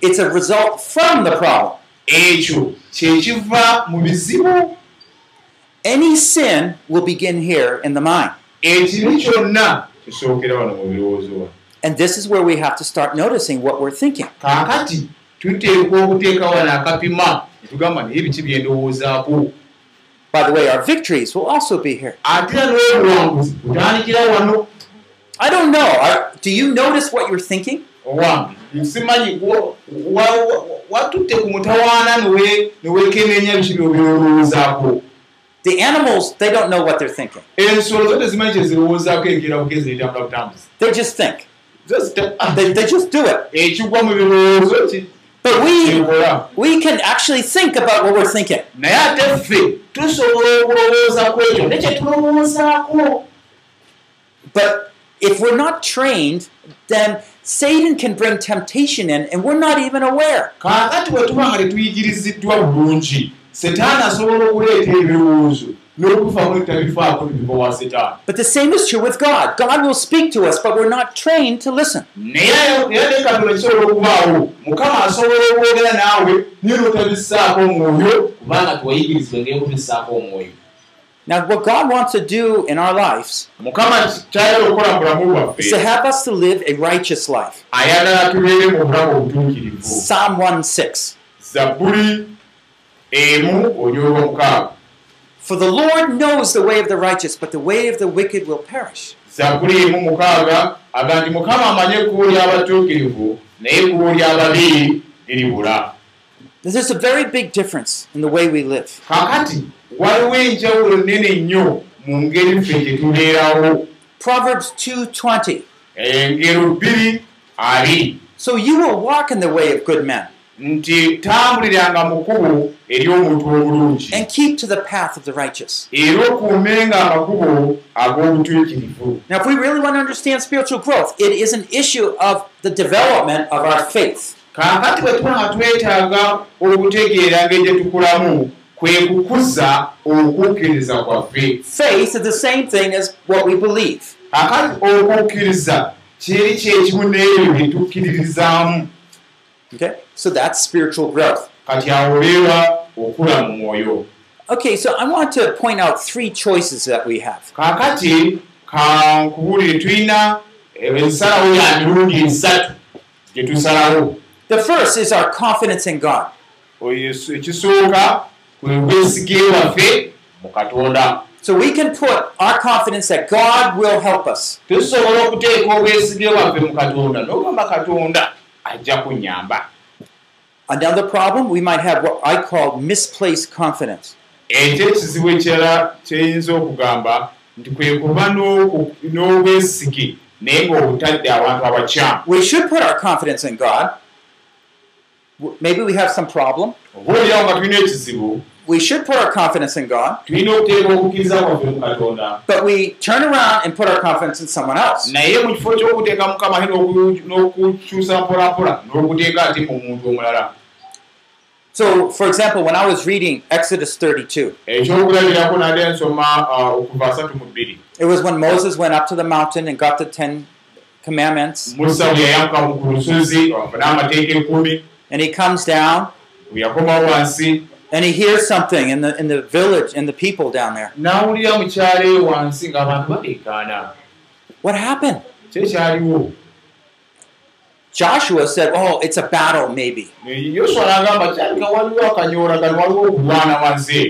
It's a result from the problem. ekyo kyekiva mu bizibu Any sin will begin here in the mind. ekibi kyonna kisookera wano mu birowoozo wano And this is where we have to start noticing what we're thinking. kaakati tuteekwa okuteeka wano akapima netugamba naye biki byendowoozaako By the way, our victories will also be here. ate era n'obuwanguzi butandikira wano I don't know. Are, do you notice what you're thinking? owange simanyi wa- wa- wa- watutte ku mutawaana newe- newekenenya biki byolowoozaako The animals, they don't know what they're thinking. ensolo zo tezimanyi kyezirowoozaako engera bugezi netambula butambuzi They just think. Zo zita- ah, They, they just do it. ekigwa mu birowoozo ki- But we, we can actually think about what we're thinking. naye ate ffe tusobola okulowooza ku ekyo ne kyetulowoozaako But if we're not trained, then Satan can bring temptation in and we're not even aware. kaakati bwe tuba nga tetuyigiriziddwa bulungi setaani asobola okuleeta ebirowoozo But the same is true with God. God will speak to us, but we're not trained to listen. Now, what God wants to do in our lives is to have us to live a righteous life. Psalm 1 6. zabbuli emu olyoba mukaaga For the Lord knows the way of the righteous, but the way of the wicked will perish. zabbuli emu mukaaga aga nti mukama amanye ekkubo ly'abatuukirivu naye ekkubo ly'ababi liribula There's a very big difference in the way we live. kaakati waliwo enjawulo nene nnyo mu ngeri ffe gye tubeerawo Proverbs 2:20. engero bbiri abiri So you will walk in the way of good men nti tambuliranga mu kkubo ery'omuntu obulungi and keep to the path of the righteous. era okuumenga amakubo ag'obutuukirivu Now, if we really want to understand spiritual growth, it is an issue of the development of our faith. kaakati bwe tuba nga twetaaga okutegeera ngeri gye tukulamu kwe kukuza okukkiriza kwaffe Faith is the same thing as what we believe. kaakati okukkiriza kiri kyekimu n'ebyo bye tukkiririzaamu Okay? So that's spiritual growth. kati awo oleera okula mu mwoyo Okay, so I want to point out three choices that we have. kaakati kankubulire tulina ensalawo ya mirundi esatu gye tusalawo The first is our confidence in God. Ekisooka kwe bwesige waffe mu katonda So we can put our confidence that God will help us. tusobola okuteeka obwesige bwaffe mu katonda n'ogamba katonda ajja kunyamba Another problem, we might have what I call misplaced confidence. ekyo ekizibu ekirala kyeyinza okugamba nti kwe kuba n'obwesige naye ng'obutadde abantu abakyamu We should put our confidence in God. Maybe we have some problem. oba olirawo nga tulina ekizibu We should put our confidence in God, tulina okuteeka okukkiriza kwaffe mu katonda but we turn around and put our confidence in someone else. naye mu kifo ky'okuteeka mukama n'oku- n'okukyusa mpolampola n'okuteeka ate mu muntu omulala So, for example, when I was reading Exodus 32, ekyokulabirako nadde nsoma ah, it was when Moses went up to the mountain and got the Ten Commandments, and he comes down and he hears something in the in the village and the people down there. What happened? Joshua said, "Oh, it's a battle, maybe."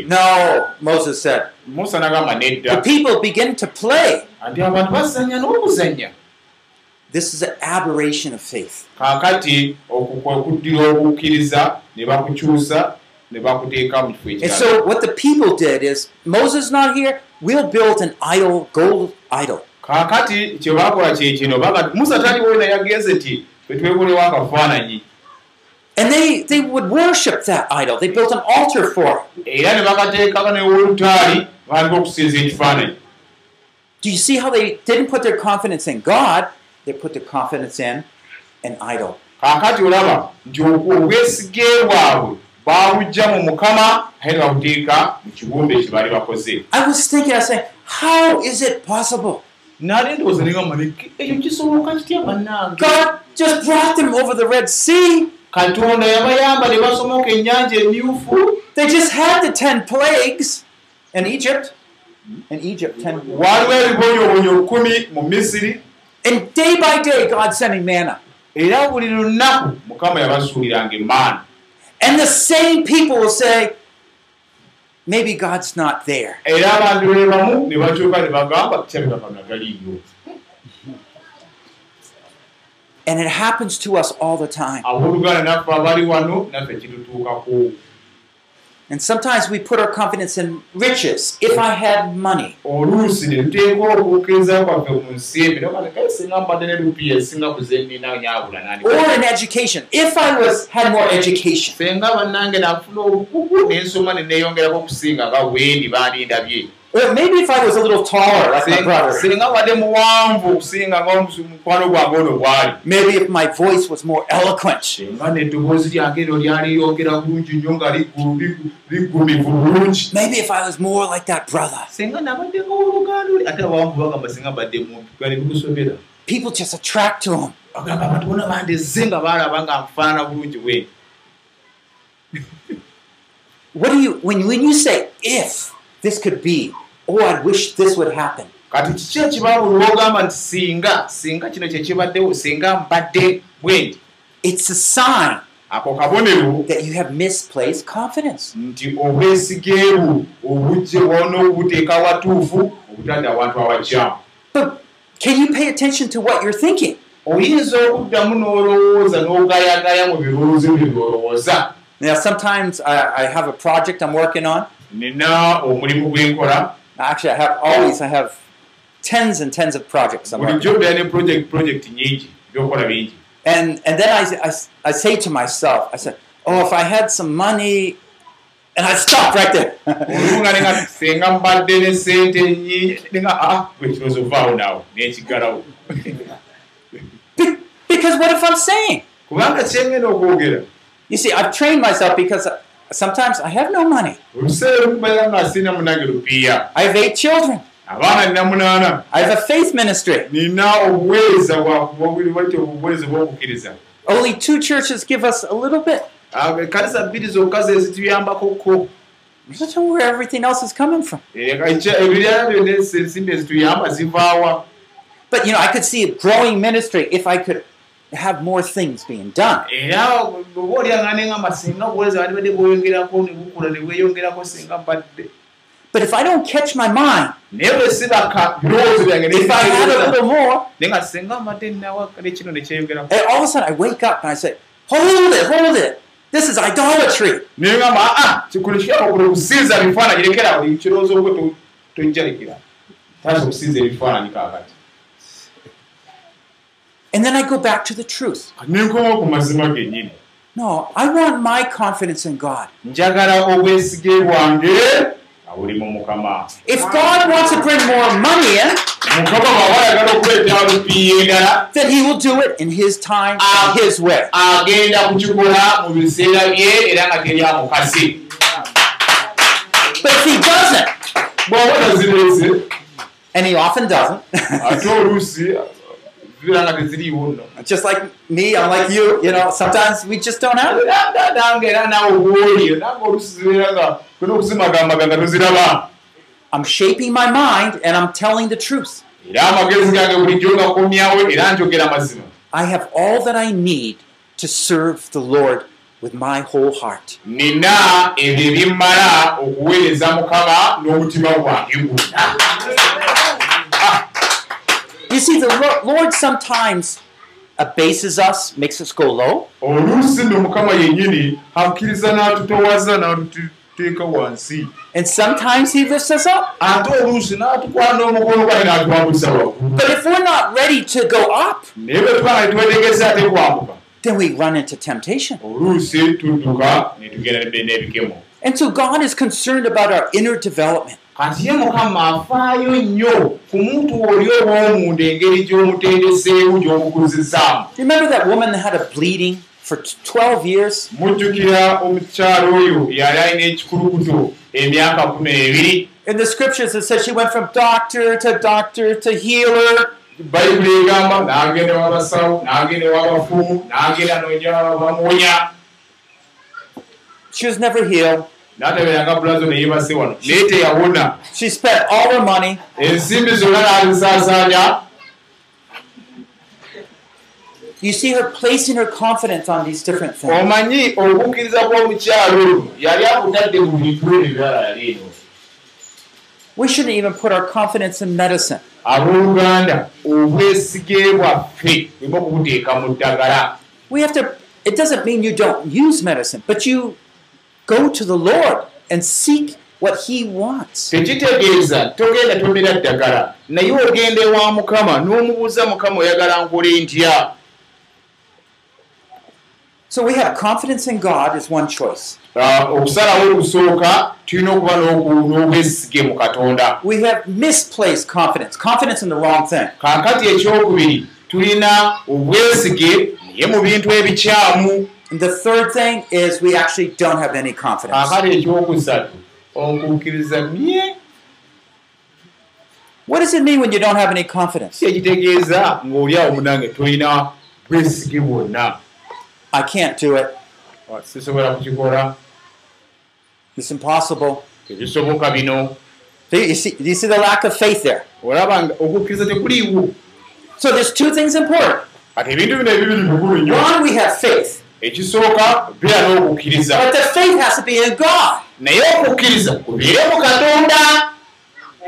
No, Moses said. The people begin to play. This is an aberration of faith. And so what the people did is Moses not here, we'll build an idol, gold idol. kaakati kye baakola kye kino baga musa taliwo naye agenze ti And they, they would worship that idol. They built an altar for it. Do you see how they didn't put their confidence in God? They put their confidence in an idol. kaakati olaba nti obwesige bwabwe baabujja mu mukama ate ne babuteeka mu kibumbe kye baali bakoze I was thinking, I was saying, how is it possible? Naale ndowooza negamba ekyo kisoboka kitya bannange God just brought them over the Red Sea. katonda yabayamba ne basomoka ennyanja emyufu They just had the ten plagues in Egypt. In Egypt, ten. waliwo ebibonyobonyo kumi mu misiri And day by day, God sending manna. era buli lunaku mukama yabasuuliranga emaana And the same people will say, maybe God's not there. era abantu be bamu ne bakyuka ne bagamba kyabika katonda taliiyo And it happens to us all the time. abooluganda naffe abali wano naffe kitutuukako And sometimes we put our confidence in riches. If I had money, oluusi ne tuteeka okukkiriza kwaffe mu nsimbi nokale singa mbadde ne lupiya esinga kuzenina nyaabula nani? Or in education. If I was had more education, senga bannange nafuna obukugu nensoma ne neeyongerako okusinga nga bwendi bandindabye or maybe if I was a little taller, like my brother. singa wadde muwanvu okusinga nga mukwano gwange ono bwali Maybe if my voice was more eloquent. singa neddoboozi lyange eryo lyali lyongera bulungi nnyo nga liggu- liggu- liggumivu bulungi Maybe if I was more like that brother. singa nabadde ngaoluganda oli ate abawanvu bagamba singa badde muntu gali bikusomera People just attract to him. bagamba abantu bona bandezze nga baalaba nga nfaanana bulungi bwe What do you when when you say if this could be, oh I wish this would happen. kati kiki ekibaabuli lwogamba nti singa singa kino kyekibaddewo singa mbadde bwendi It's a sign ako kabonero that you have misplaced confidence. nti obwesige bwo obujje bwona obuteeka watuufu obutadde abantu abakyamu But can you pay attention to what you're thinking? oyinza okuddamu n'olowooza n'ogayagaya mu birowoozo byo byolowooza Now, sometimes I, I have a project I'm working on. nina omulimu gwenkola Actually, I have always I have tens and tens of projects bulijjo mbeera ne project project nyingi byokola bingi And and then I, I, I say to myself, I said, oh, if I had some money, and I stop right there. olumu nga nenga senga mbadde ne sente nyingi nenga aa gwe kirowoozo ovaawo naawe nekiggalawo Be- because what if I'm saying? kubanga kyengenda okwogera You see, I've trained myself because sometimes I have no money. oluseera lukubeera nga asiina munange lupiiya I have eight children. abaana nina munaana I have a faith ministry. nina obuweereza obuweereza bw'okukkiriza Only two churches give us a little bit. kanisa bbiri zokka ze zituyambakoko I don't know where everything else is coming from. ebirala byonna ensimbi ezituyamba zivaawa But you know, I could see a growing ministry if I could have more things being done. era oba olyanga neŋamba singa obuweereza bandibadde bweyongerako ne bukula ne bweyongerako singa mbadde But if I don't catch my mind, if I had a little more, and all of a sudden I wake up and I say, hold it, hold it. This is idolatry. naye And then I go back to the truth. No, I want my confidence in God. If God wants to bring more money in, then He will do it in His time and His way. But if He doesn't, and He often doesn't, just like me, I'm like you, you know, sometimes we just don't have it. I'm shaping my mind and I'm telling the truth. I have all that I need to serve the Lord with my whole heart. nina ebyo ebimmala okuweereza mukama n'omutima gwange gwonna You see, the Lo- Lord sometimes abases us, makes us go low, oluusi nno mukama yennyini akkiriza n'atutowaza n'atuteeka wansi and sometimes He lifts us up. ate oluusi n'atukwana omukono gwange n'atwambusa waggulu But if we're not ready to go up, naye bwe tuba nga tetwetegese ate kwambuka then we run into temptation. oluusi tudduka ne tugenda n'ebikemo And so God is concerned about our inner development. Kati ye mukama afaayo nnyo ku muntu oli obw'omunda engeri gy'omutendeseewo gy'omukuzizaamu Remember that woman that had a bleeding for t- 12 years? mujjukira omukyalo oyo yali alina ekikulukuto emyaka kumi n'ebiri In the scriptures, it says she went from doctor to doctor to healer. bayibuli egamba n'agenda wabasawo n'agenda wabafumu n'agenda nonya bamuwonya She was never healed. N'atabeeranga bulazo neyebase wano naye teyawona She spent all her money. ensimbi zonna n'azisaasaanya You see her placing her confidence on these different things. omanyi okukkiriza kw'omukyalo oyo yali akutadde mu bintu yali eno We shouldn't even put our confidence in medicine. abooluganda obwesige bwaffe bwema okubuteeka mu ddagala We have to, it doesn't mean you don't use medicine, but you go to the Lord and seek what He wants. tekitegeeza togenda tomera ddagala naye ogenda ewa mukama n'omubuuza mukama oyagala nkole ntya So we have confidence in God is one choice. Ah, okusalawo okusooka tulina okuba n'obwesige mu katonda We have misplaced confidence, confidence in the wrong thing. kaakati ekyokubiri tulina obwesige naye mu bintu ebikyamu the third thing is we actually don't have any confidence. What does it mean when you don't have any confidence? I can't do it. It's impossible. Do you see, do you see the lack of faith there? So there's two things important. One, we have faith, ekisooka beera n'okukkiriza but the faith has to be in God. naye okukkiriza kubeere mu katonda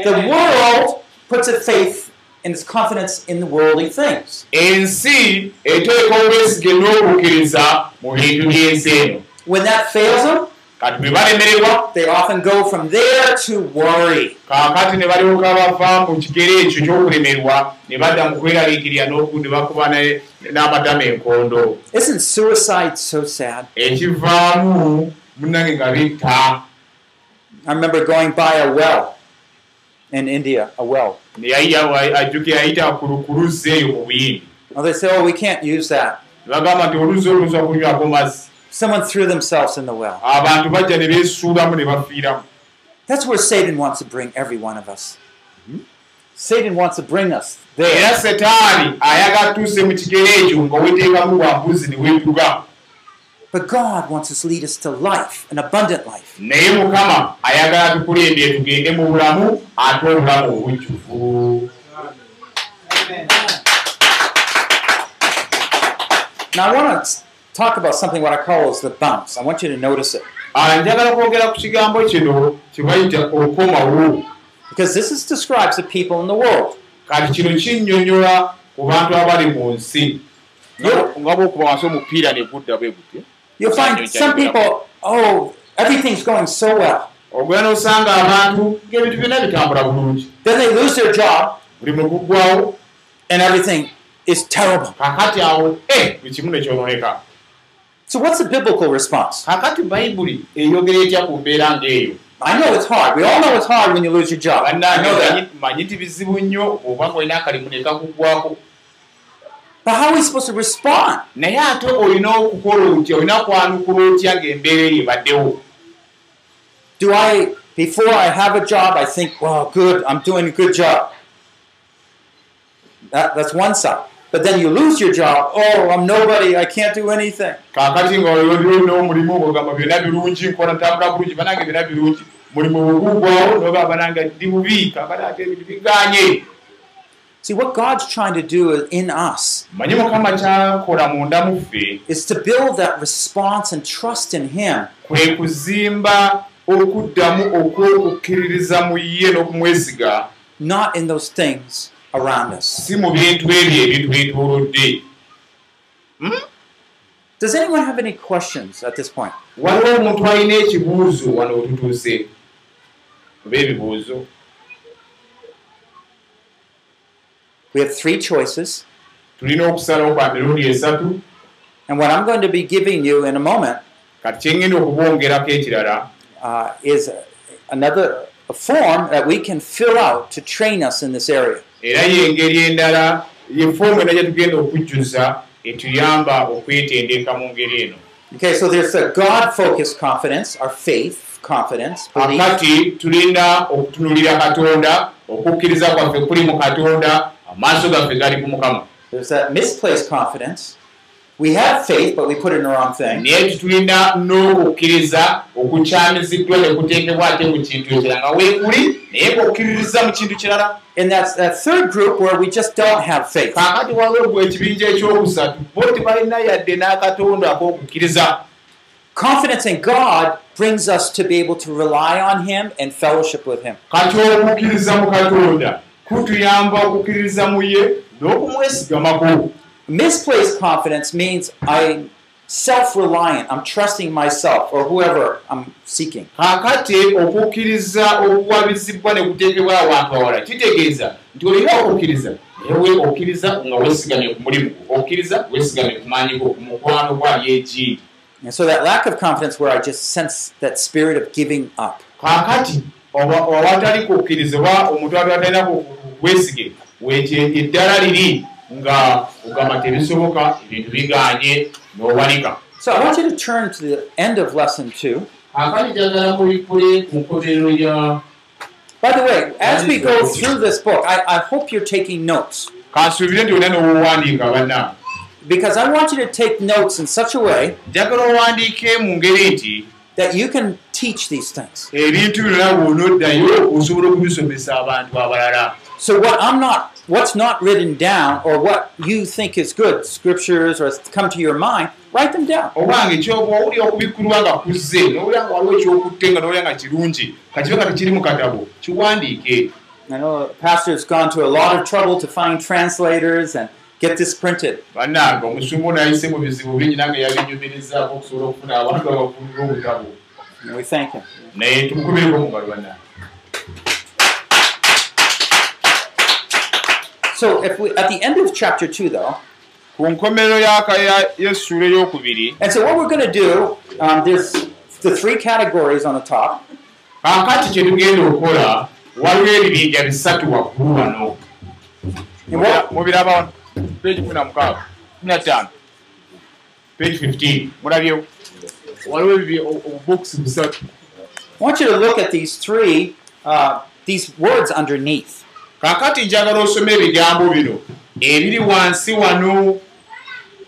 The world puts a faith in its confidence in the worldly things. When that fails them, kati bwe balemererwa they often go from there to worry. kaakati ne balyoka bava mu kigero ekyo ky'okulemerwa ne badda mu kweraliikirira ne bakuba n'amatama enkondo Isn't suicide so sad? ekivaamu munnange nga bitta I remember going by a well in India, a well. Well, they say, oh, we can't use that. Someone threw themselves in the well. abantu bajja ne beesuulamu ne bafiiramu That's where Satan wants to bring every one of us. Satan wants to bring us era there. setaani ayagala tuuse mu kigero ekyo nga weteekamu bwambuzi ne weetuga But God wants us to lead us to life, an abundant life. naye mukama ayagala tukulembye tugende mu bulamu ate obulamu obujjuvu Now, I want to talk about something what I call is the bounce. I want you to notice it. Ah, njagala kwogera ku kigambo kino kibayita okomawo Because this is, describes the people in the world. kati kino kinnyonnyola ku bantu abali mu nsi nga bwokuba wansi omupiira ne gudda bwe gutyo You'll find some people, oh, everything's going so well. ogenda n'osanga abantu ng'ebintu byonna bitambula bulungi Then they lose their job buli mu guggwawo and everything is terrible. kakati awo eh, buli kimu ne kyonooneka So, what's the biblical response? kakati bayibuli eyogera etya ku mbeera ng'eyo I know it's hard. We all know it's hard when you lose your job. I know that. manyi- manyi nti bizibu nnyo oba ng'olina akalimu ne kakuggwako But how are we supposed to respond? naye ate olina okukola otya olina kwanukula otya ng'embeera eyo ebaddewo Do I, before I have a job, I think, well, good, I'm doing a good job. That, that's one side. But then you lose your job, oh, I'm nobody, I can't do anything. kaakati nga olina omulimu ogamba byonna birungi nkola ntambula bulungi banange byonna birungi mulimu bweguggwawo nogamba banange ndi bubi kaakati ate ebintu biganye. See, what God's trying to do in us manyi mukama kyakola munda mu ffe. is to build that response and trust in Him. Kwe kuzimba okuddamu okw'okukkiririza mu ye n'okumwesiga. Not in those things. Si mu bintu ebyo ebitwetoolodde Does anyone have any questions at this point? waliwo omuntu alina ekibuuzo wano wetutuuse oba ebibuuzo. We have three choices, tulina okusalawo kwa mirundi esatu. And what I'm going to be giving you in a moment kati kyengenda okubongerako ekirala uh, is another form that we can fill out to train us in this area. era yengeri endala yefoomu era gyetugenda okujjuza etuyamba okwetendeka mu ngeri eno Okay, so there's a God focused confidence, our faith confidence, belief. akati tulina okutunulira katonda okukkiriza kwaffe kuli mu katonda amaaso gaffe gali ku mukama There's that misplaced confidence. We have faith, but we put it in the wrong thing. naye tutulina n'okukkiriza okukyamiziddwa ne kuteekebwa ate mu kintu ekirala nga weekuli naye ng'okkiririza mu kintu kirala And that's that third group where we just don't have faith. kaakati waliwo gwe ekibinja ekyokusatu bo tebalina yadde n'akatonda ak'okukkiriza Confidence in God brings us to be able to rely on Him and fellowship with Him. kati okukkiriza mu katonda kutuyamba okukkiririza mu ye n'okumwesigamako Misplaced confidence means I'm self reliant, I'm trusting myself or whoever I'm seeking. kaakati okukkiriza okuwabizibwa ne kuteekebwa abantu awala kitegeeza nti olina okukkiriza naye we okkiriza nga weesigamye ku mulimu okkiriza weesigamye ku maanyi go ku mukwano gwali eki And so that lack of confidence where I just sense that spirit of giving up. kaakati oba- awatali kukkiriza oba omuntu atalina wesige wekyo eddala liri nga ogamba tebisoboka ebintu biganye n'owanika So I want you to turn to the end of lesson two. By the way, as we go through this book, I, I hope you're taking notes. Because I want you to take notes in such a way that you can teach these things. So what I'm not, what's not written down, or what you think is good, scriptures, or come to your mind, write them down. obange kyoba owuli okubikkulwa nga kuzze n'owulira nga waliwo ekyokutte nga n'owulira nga kirungi kakibe nga tekiri mu katabo kiwandiike I know the pastor's gone to a lot of trouble to find translators and get this printed. bannange omusumba ono yayise mu bizibu bingi nange yabinyumirizaako okusobola okufuna abantu abafulira obutabo And we thank him. naye tumukubireko mungalo bannange So, if we, at the end of chapter 2, though, ku nkomerero y'essuula ey'okubiri and so what we're going to do, um, there's the three categories on the top. kaakati kye tugenda okukola waliwo ebibinja bisatu waggulu wano mubiraba page kumi na mukaaga kumi na ttaano page 15 mulabyewo waliwo obubokisi busatu I want you to look at these three, uh, these words underneath. Kaakati njagala osome ebigambo bino ebiri wansi wano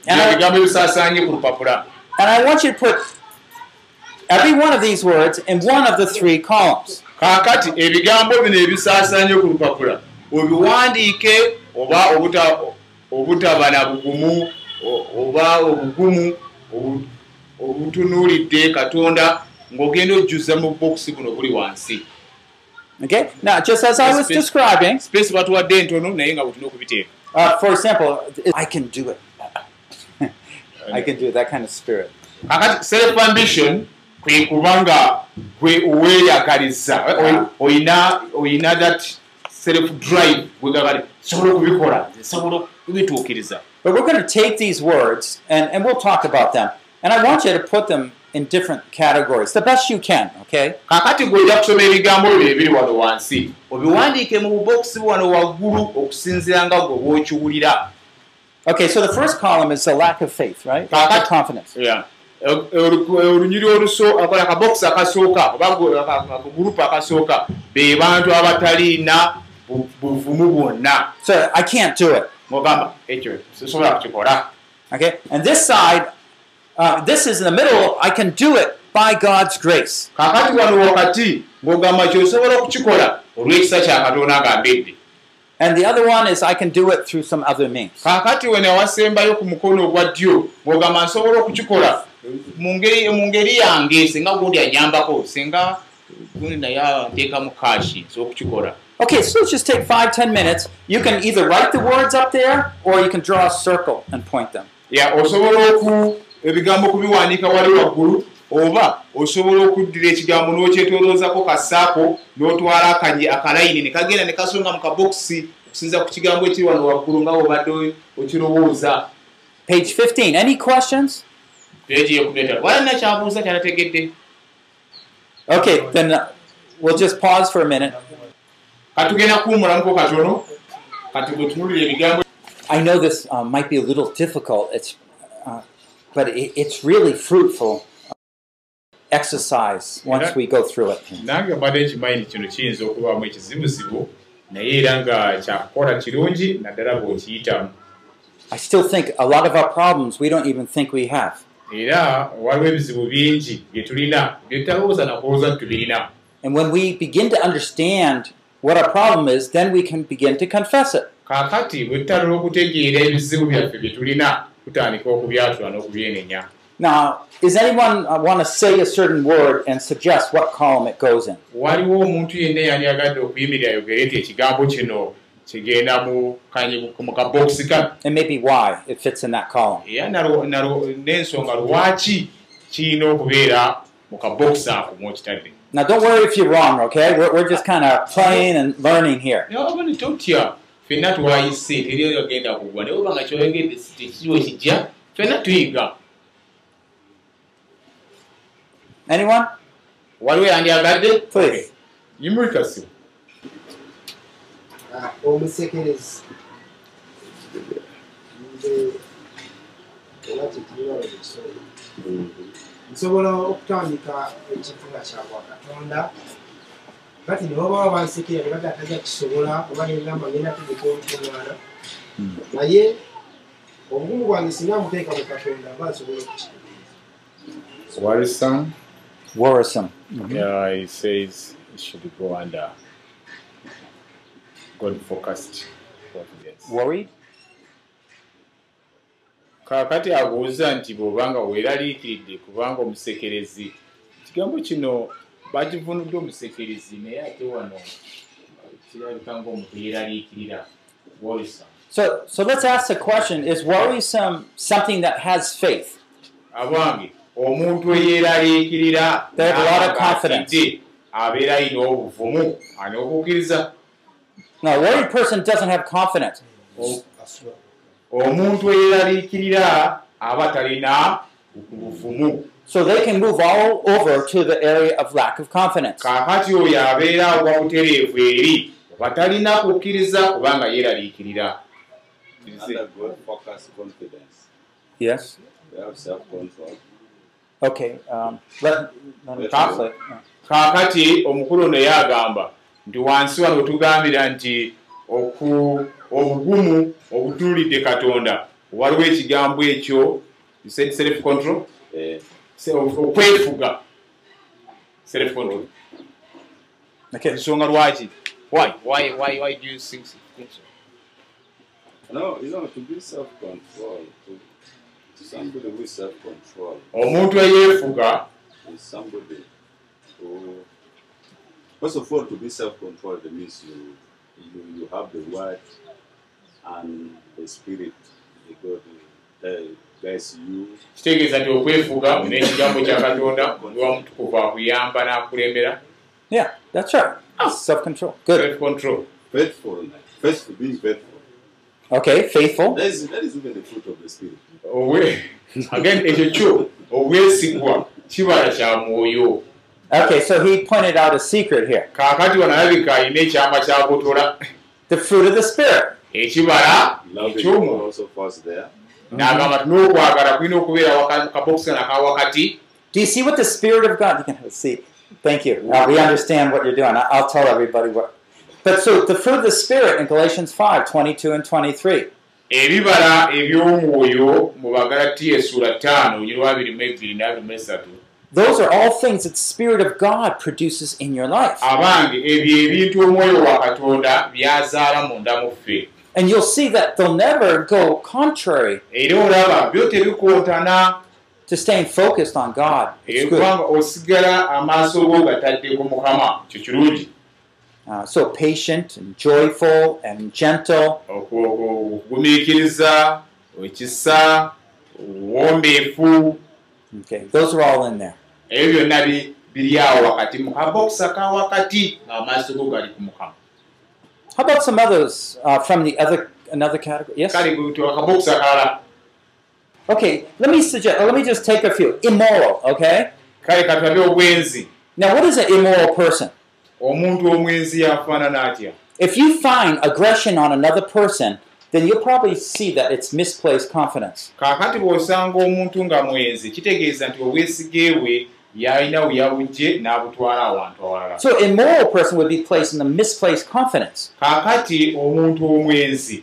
ebigambo ebisaasaanye ku lupapula And I want you to put every one of these words in one of the three columns. kaakati ebigambo bino ebisaasaanye ku lupapula obiwandiike oba obuta- obutaba na bugumu oba obugumu obu- obutunuulidde katonda ng'ogenda ojjuza mu bokisi buno buli wansi Okay? Now, just as I was describing, space batuwadde entono naye nga butuna okubiteeka uh, for example, I can do it. I can do it, that kind of spirit. kakati self ambition kwe kuba nga gwe oweeyagaliza oy- oyina oyina that self drive gwegagali sobola okubikola sobola okubituukiriza But we're going to take these words and, and we'll talk about them. And I want you to put them in different categories, the best you can, okay? kakati gweojja kusoma ebigambo byo ebiri wano wansi obiwandiike mu bubokisi wano waggulu okusinziira nga gwe bw'okiwulira Okay, so the first column is the lack of faith, right? Lack of confidence. Yeah. Olu- olu- olunyiri oluso akola akabokisi akasooka oba gu- aka- akagurupu akasooka be bantu abataliina bu- buvumu bwonna So I can't do it. ng'ogamba ekyo sisobola kukikola Okay? And this side, uh, this is in the middle, I can do it by God's grace. kaakati wano wakati ng'ogamba kyosobola okukikola olw'ekisa kya katonda ngambedde And the other one is I can do it through some other means. kaakati wena wasembayo ku mukono ogwa ddyo ng'ogamba nsobola okukikola mu ngeri yange singa gundi anyambako singa gundi naye nteekamu kaashi z'okukikola Okay, so let's just take five, ten minutes. You can either write the words up there or you can draw a circle and point them. ya osobola oku ebigambo kubiwandiika wali waggulu oba osobola okuddira ekigambo n'okyetoloozako kasaako n'otwala akanye akalayini ne kagenda ne kasonga mu kabokisi okusinza ku kigambo ekiri wano waggulu nga bwobadde okirowooza Page 15. Any questions? peegi yekuneeta walina kyabuuza kyanategedde Okay, then uh, we'll just pause for a minute. katugenda kuwumulamuko katono kati bwe tunulira ebigambo I know this uh, might be a little difficult, it's, uh, but it, it's really fruitful exercise once we go through it. nange mbadde nkimanyi nti kino kiyinza okubaamu ekizibuzibu naye era nga kyakukola kirungi naddala bw'okiyitamu I still think a lot of our problems we don't even think we have. era waliwo ebizibu bingi bye tulina bye tutalowooza nakulowooza nti tubirina And when we begin to understand what our problem is, then we can begin to confess it. kaakati bwe tutandula okutegeera ebizibu byaffe bye tulina tutandika okubyatula n'okubyenenya Now, does anyone uh, want to say a certain word and suggest what column it goes in? waliwo omuntu yenna yandiyagadde okuyimirira ayogere nti ekigambo kino kigenda mu kabokisi kano And maybe why it fits in that column. era n'ensonga lwaki kirina okubeera mu kabokisi ako mwokitadde Now, don't worry if you're wrong, okay? We're, we're just kind of playing and learning here. totya fenna twayise teri agenda kugwa. Naye oba nga kyoyogedde tekiriwo kijja fenna tuyiga Anyone? waliwo yandyagadde Please. yimulika Ah, omusekerezi. Nze oba kyekibibawo ekisolo nsobola okutandika ekifuga kyabwa katonda kati ne babawo bansekera ne baga tajja kisobola oba nengamba ngenda tegeka olukuŋŋaana naye obugumu bwange singa muteeka mu katonda aba nsobola okukitegeeza worrisome Worrisome. yeah, he says it should go under God focused. Worried? kaakati abuuza nti bw'obanga weeraliikiridde kubanga omusekerezi ekigambo kino bakivunudde omusekerezi naye ate wano kirabika ngaomuntu yeeraliikirira worrisome So, so let's ask the question Is worrisome something that has faith? abange omuntu eyeeraliikirira They have a lot of confidence. abeera ayina obuvumu ani okukkiriza No, a worried person doesn't have confidence. omuntu eyeeraliikirira aba talina buvumu So they can move all over to the area of lack of confidence. kaakati oyo abeera wa butereevu eri oba talina kukkiriza kubanga yeeraliikirira. Yes. Okay. Um, let, let. Yeah. kaakati omukulu ono yagamba nti wansi wano tugambira nti oku obugumu obutuulidde katonda waliwo ekigambo ekyo self control Eh, okwefuga. Self control Okay. ensonga lwaki why? Why why why do you think so? No, you know, to be self-control, to, to somebody with self-control omuntu eyeefuga is somebody who, first of all, to be self-controlled means you, you, you have the word and the spirit, the God uh, you. Kitegeeza nti okwefuga n'ekigambo kya katonda ndi wamutukuvu akuyamba n'akulembera Yeah, that's right. Self control. Good. self control Faithfulness, faithful, being faithful. Okay. Faithful. That is, that is even the fruit of the spirit. obwe again ekyo kyo obwesigwa kibala kya mwoyo Okay, so he pointed out a secret here kaakati wano alabika alina ekyama kyagotola the fruit of the Spirit. ekibala Love there. n'agamba n'okwagala kulina okubeera kabokisi naka wakati Do you see what the Spirit of God? You can see. Thank you. Uh, we understand what you're doing. I- I'll tell everybody what. But so the fruit of the Spirit in Galatians 5 22 and 23. ebibala eby'omwoyo mu bagalatiya essula ttaano nyirwa abiri mu ebiri n'abiri mu esatu Those are all things that the Spirit of God produces in your life. abange ebyo ebintu omwoyo wa katonda byazaala munda mu ffe And you'll see that they'll never go contrary era olaba byo tebikontana to staying focused on God. Kubanga osigala amaaso go gatadde ku mukama kyo kirungi Uh, so patient and joyful and gentle. Oku- oku- okugumiikiriza ekisa obuwombeefu Okay, those are all in there. ebyo byonna bi- biri awo wakati mu kabokisa ka wakati ng'amaaso go gali ku mukama How about some others uh, from the other another category? Yes. Okay, let me suggest. Let me just take a few. Immoral. Okay. Now, what is an immoral person? If you find aggression on another person, then you'll probably see that it's misplaced confidence. Yalina we yabujje n'abutwala awantu awalala So, immoral person would be placed in the misplaced confidence. kaakati omuntu omwenzi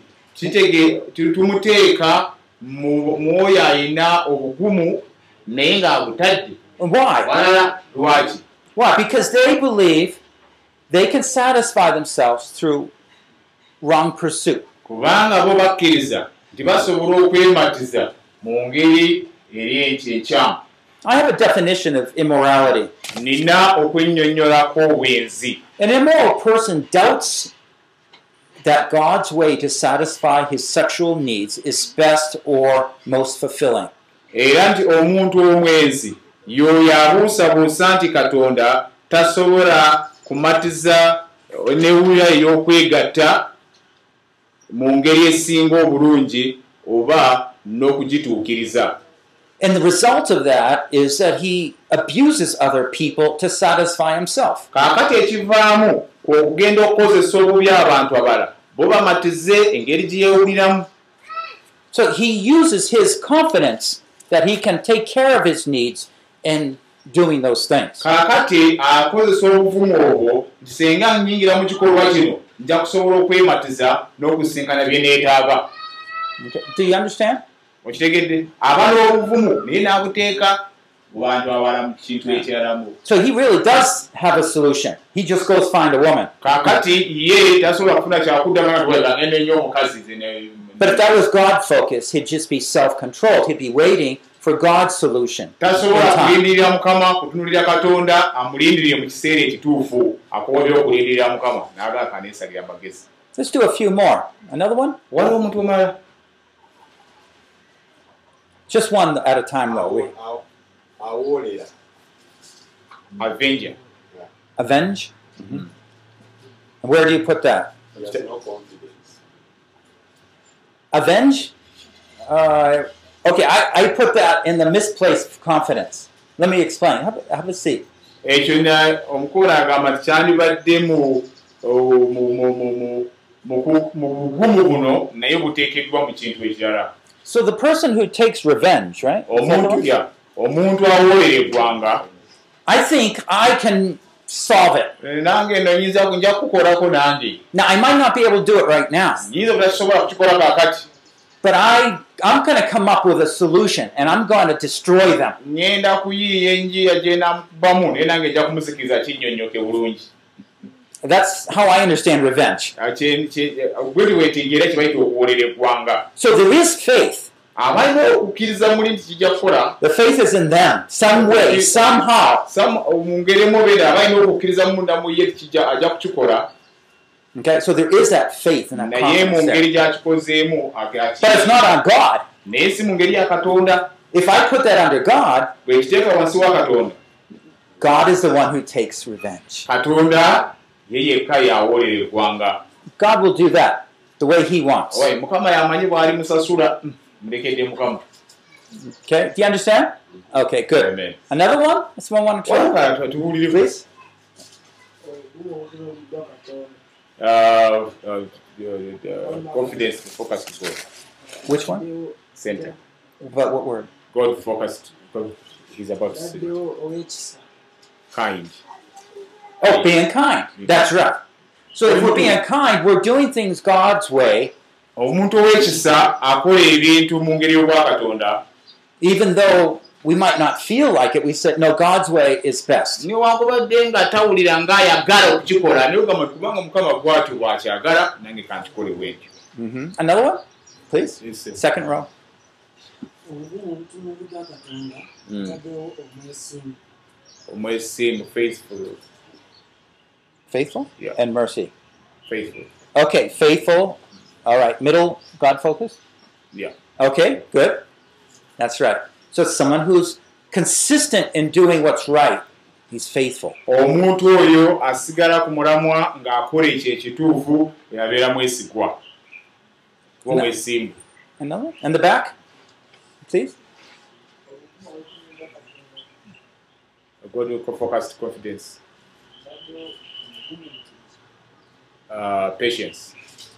tumuteeka mu mu oyo alina obugumu naye ng'abutadde why? lwaki Why? Because they believe they can satisfy themselves through wrong pursuit. kubanga bo bakkiriza nti basobola okwematiza mu ngeri eri enti enkyamu I have a definition of immorality. nina okwennyonnyolako obwenzi An immoral person doubts that God's way to satisfy his sexual needs is best or most fulfilling. era nti omuntu omwenzi y'oyo abuusabuusa nti katonda tasobola kumatiza newuya ey'okwegatta mu ngeri esinga obulungi oba n'okugituukiriza And the result of that is that he abuses other people to satisfy himself. kaakati ekivaamu okugenda okukozesa obubi abantu abalala bo bamatize engeri gye yeewuliramu So he uses his confidence that he can take care of his needs in doing those things. kaakati akozesa obuvumu obwo nti singa nnyingira mu kikolwa kino nja kusobola okwematiza n'okusinkana bye neetaaga Okay. Do you understand? Okitegedde aba n'obuvumu naye n'abuteeka mu bantu abala mu kintu ekiralamu So he really does have a solution. He just goes find a woman. kaakati ye tasobola kufuna kyakuddamu nga bagenda nnyo omukazi But if that was God focused, he'd just be self controlled. He'd be waiting for God's solution. Let's do a few more. Another one? Just one at a time, though. We awoolera avenger avenge. And where do you put that? No. Avenge. Uh, okay, I, I put that in the misplaced confidence. Let me explain. Have, a- have a seat. ekyo omukulu agamba nti kyandibadde mu o- mu- mu- mu- mu- mu ku- mu bugumu buno naye buteekeddwa mu kintu ekirala So the person who takes revenge, right? Omuntu ya omuntu awoolera eggwanga I think I can solve it. eh, nange eno nyinza nja kukolako nange. Now I might not be able to do it right now, nyinza obutakisobola kukikola kaakati. But I I'm going to come up with a solution, and I'm going to destroy them. That's how I understand revenge. Ah, So there is faith. abalina okukkiriza muli nti kijja kukola The faith is in them, some way, somehow. Some- mu ngeri emubeera abalina okukkiriza munda mu ye kijja ajja kukikola Okay, so there is that faith and that naye mu ngeri gyakikozeemu But it's not on God. naye si mu ngeri ya katonda If I put that under God, bwe kiteeka wansi wa katonda God is the one who takes revenge. katonda ye yekka yawoolera eggwanga God will do that the way He wants. Mukama yamanyi bw'ali musasula mm, mulekedde mukama Okay, do you understand? Okay, good. Amen. Another one? Someone want to try? Please. Uh, uh, uh, uh, confidence focused goal Which one? center. But what word? God focused. God is about waddewo ow'ekisa kind. Oh, being kind. That's right. So if we're being kind, we're doing things God's way, omuntu ow'ekisa akola ebintu mu ngeri y'obwakatonda even though we might not feel like it. We said, no, God's way is best. newankubadde nga tawulira ng'ayagala okukikola naye ogamba kubanga mukama bw'atyo bw'akyagala nange kankikole bwentyo hmm Another one, please. Second row. obumu obutunuulu bwa katonda Mm. taddewo omwesimbu omwesimbu faithful Faithful Yeah. and mercy. faithful Okay, faithful. All right, middle, God focus. yeah Okay, good. That's right. So it's someone who's consistent in doing what's right. He's faithful. omuntu oyo asigala ku mulamwa ng'akola ekyo ekituufu yabeera mwesigwa oba mwesimbu Another? And the back, please. God focused confidence uh, patience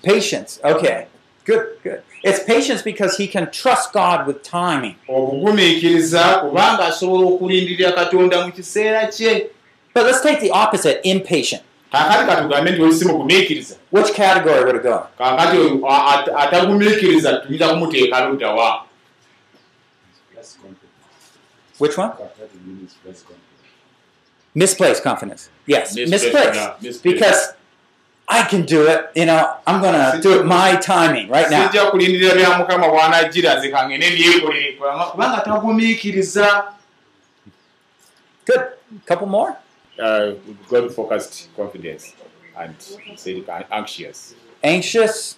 Patience. Okay, good, good. It's patience because he can trust God with timing. But let's take the opposite impatient. Which category would it go? Which one? Misplaced confidence. Yes, Misplaced, misplaced. misplaced. Because I can do it. You know, I'm going to do it my timing right now. sijja kulindirira bya mukama bw'anajjira nze kangene byekolere kubanga tagumiikiriza Good. Couple more. uh, God focused confidence and anxious. Anxious.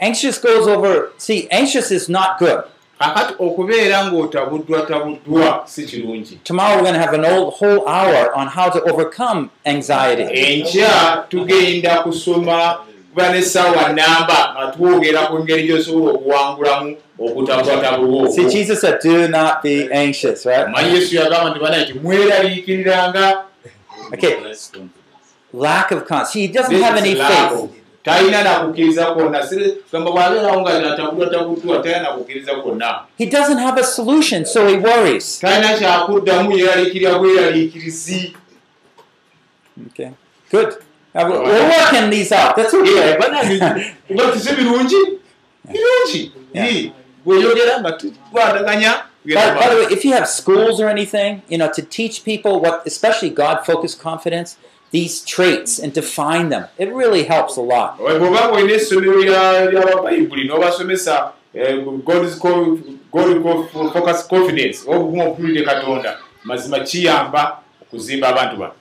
Anxious goes over. See, anxious is not good. Kakati okubeera ng'otabuddwa tabuddwa si kirungi Tomorrow we're going to have an old whole hour on how to overcome anxiety. enkya tugenda kusoma kuba n'essaawa namba nga twogera ku ngeri gy'osobola okuwangulamu okutabwatabulwa See, Jesus said, "Do not be anxious." Right? omanyi yesu yagamba nti bana nti mweraliikiriranga Okay. Lack of confidence. He doesn't have any faith. Talina nakukkiriza kwonna gamba bwabeerawo nga natabulwa tabuddwa talina nakukkiriza kwonna He doesn't have a solution, so he worries. talina kyakuddamu yeraliikirira bweraliikirizi Okay. Good. Uh, We're we're working these out. That's okay. kuba tisi birungi birungi Yeah. bweyogera nga tukwataganya By, by the way, if you have schools or anything, you know, to teach people what, especially God-focused confidence, these traits and define them, it really helps a lot. bw'oba ng'olina essomero lya- ly'ababayibuli n'obasomesa eh, God's co- God co- focus confidence obugumu obutuulire katonda mazima kiyamba okuzimba abantu bano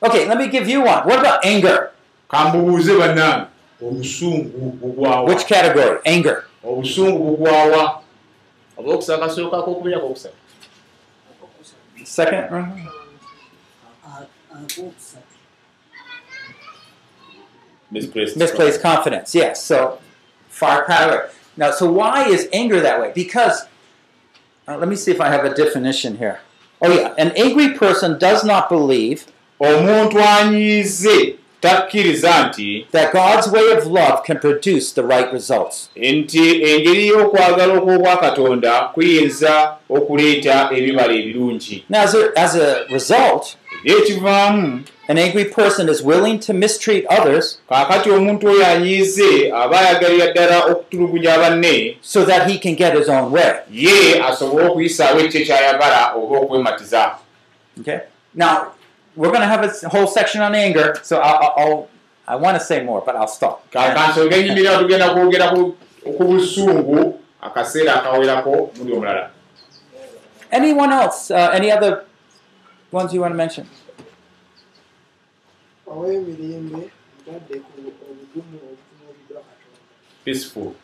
Okay, let me give you one. What about anger? kambubuuze bannange obusungu bugwawa Which category? Anger. obusungu bugwawa oba okusaba kasooka kokubira kokusaba Second. Uh, akokusatu misplaced Misplaced confidence. Yes. So far category. Now, so why is anger that way? Because uh, let me see if I have a definition here. Oh yeah, an angry person does not believe that God's way of love can produce the right results. Now, as a, as a result, ekivaamu an angry person is willing to mistreat others kaakati omuntu oyo anyiize aba ayagalira ddala okutulugunya banne so that he can get his own way. ye asobole okuyisaawo ekyo kyayagala oba okwematiza Okay. Now, we're going to have a whole section on anger, so I'll, I'll I want to say more, but I'll stop. kankansonga enyimirira tugenda kwogera ku busungu akaseera akawerako muli omulala Anyone else? Uh, any other ones you want to mention? peaceful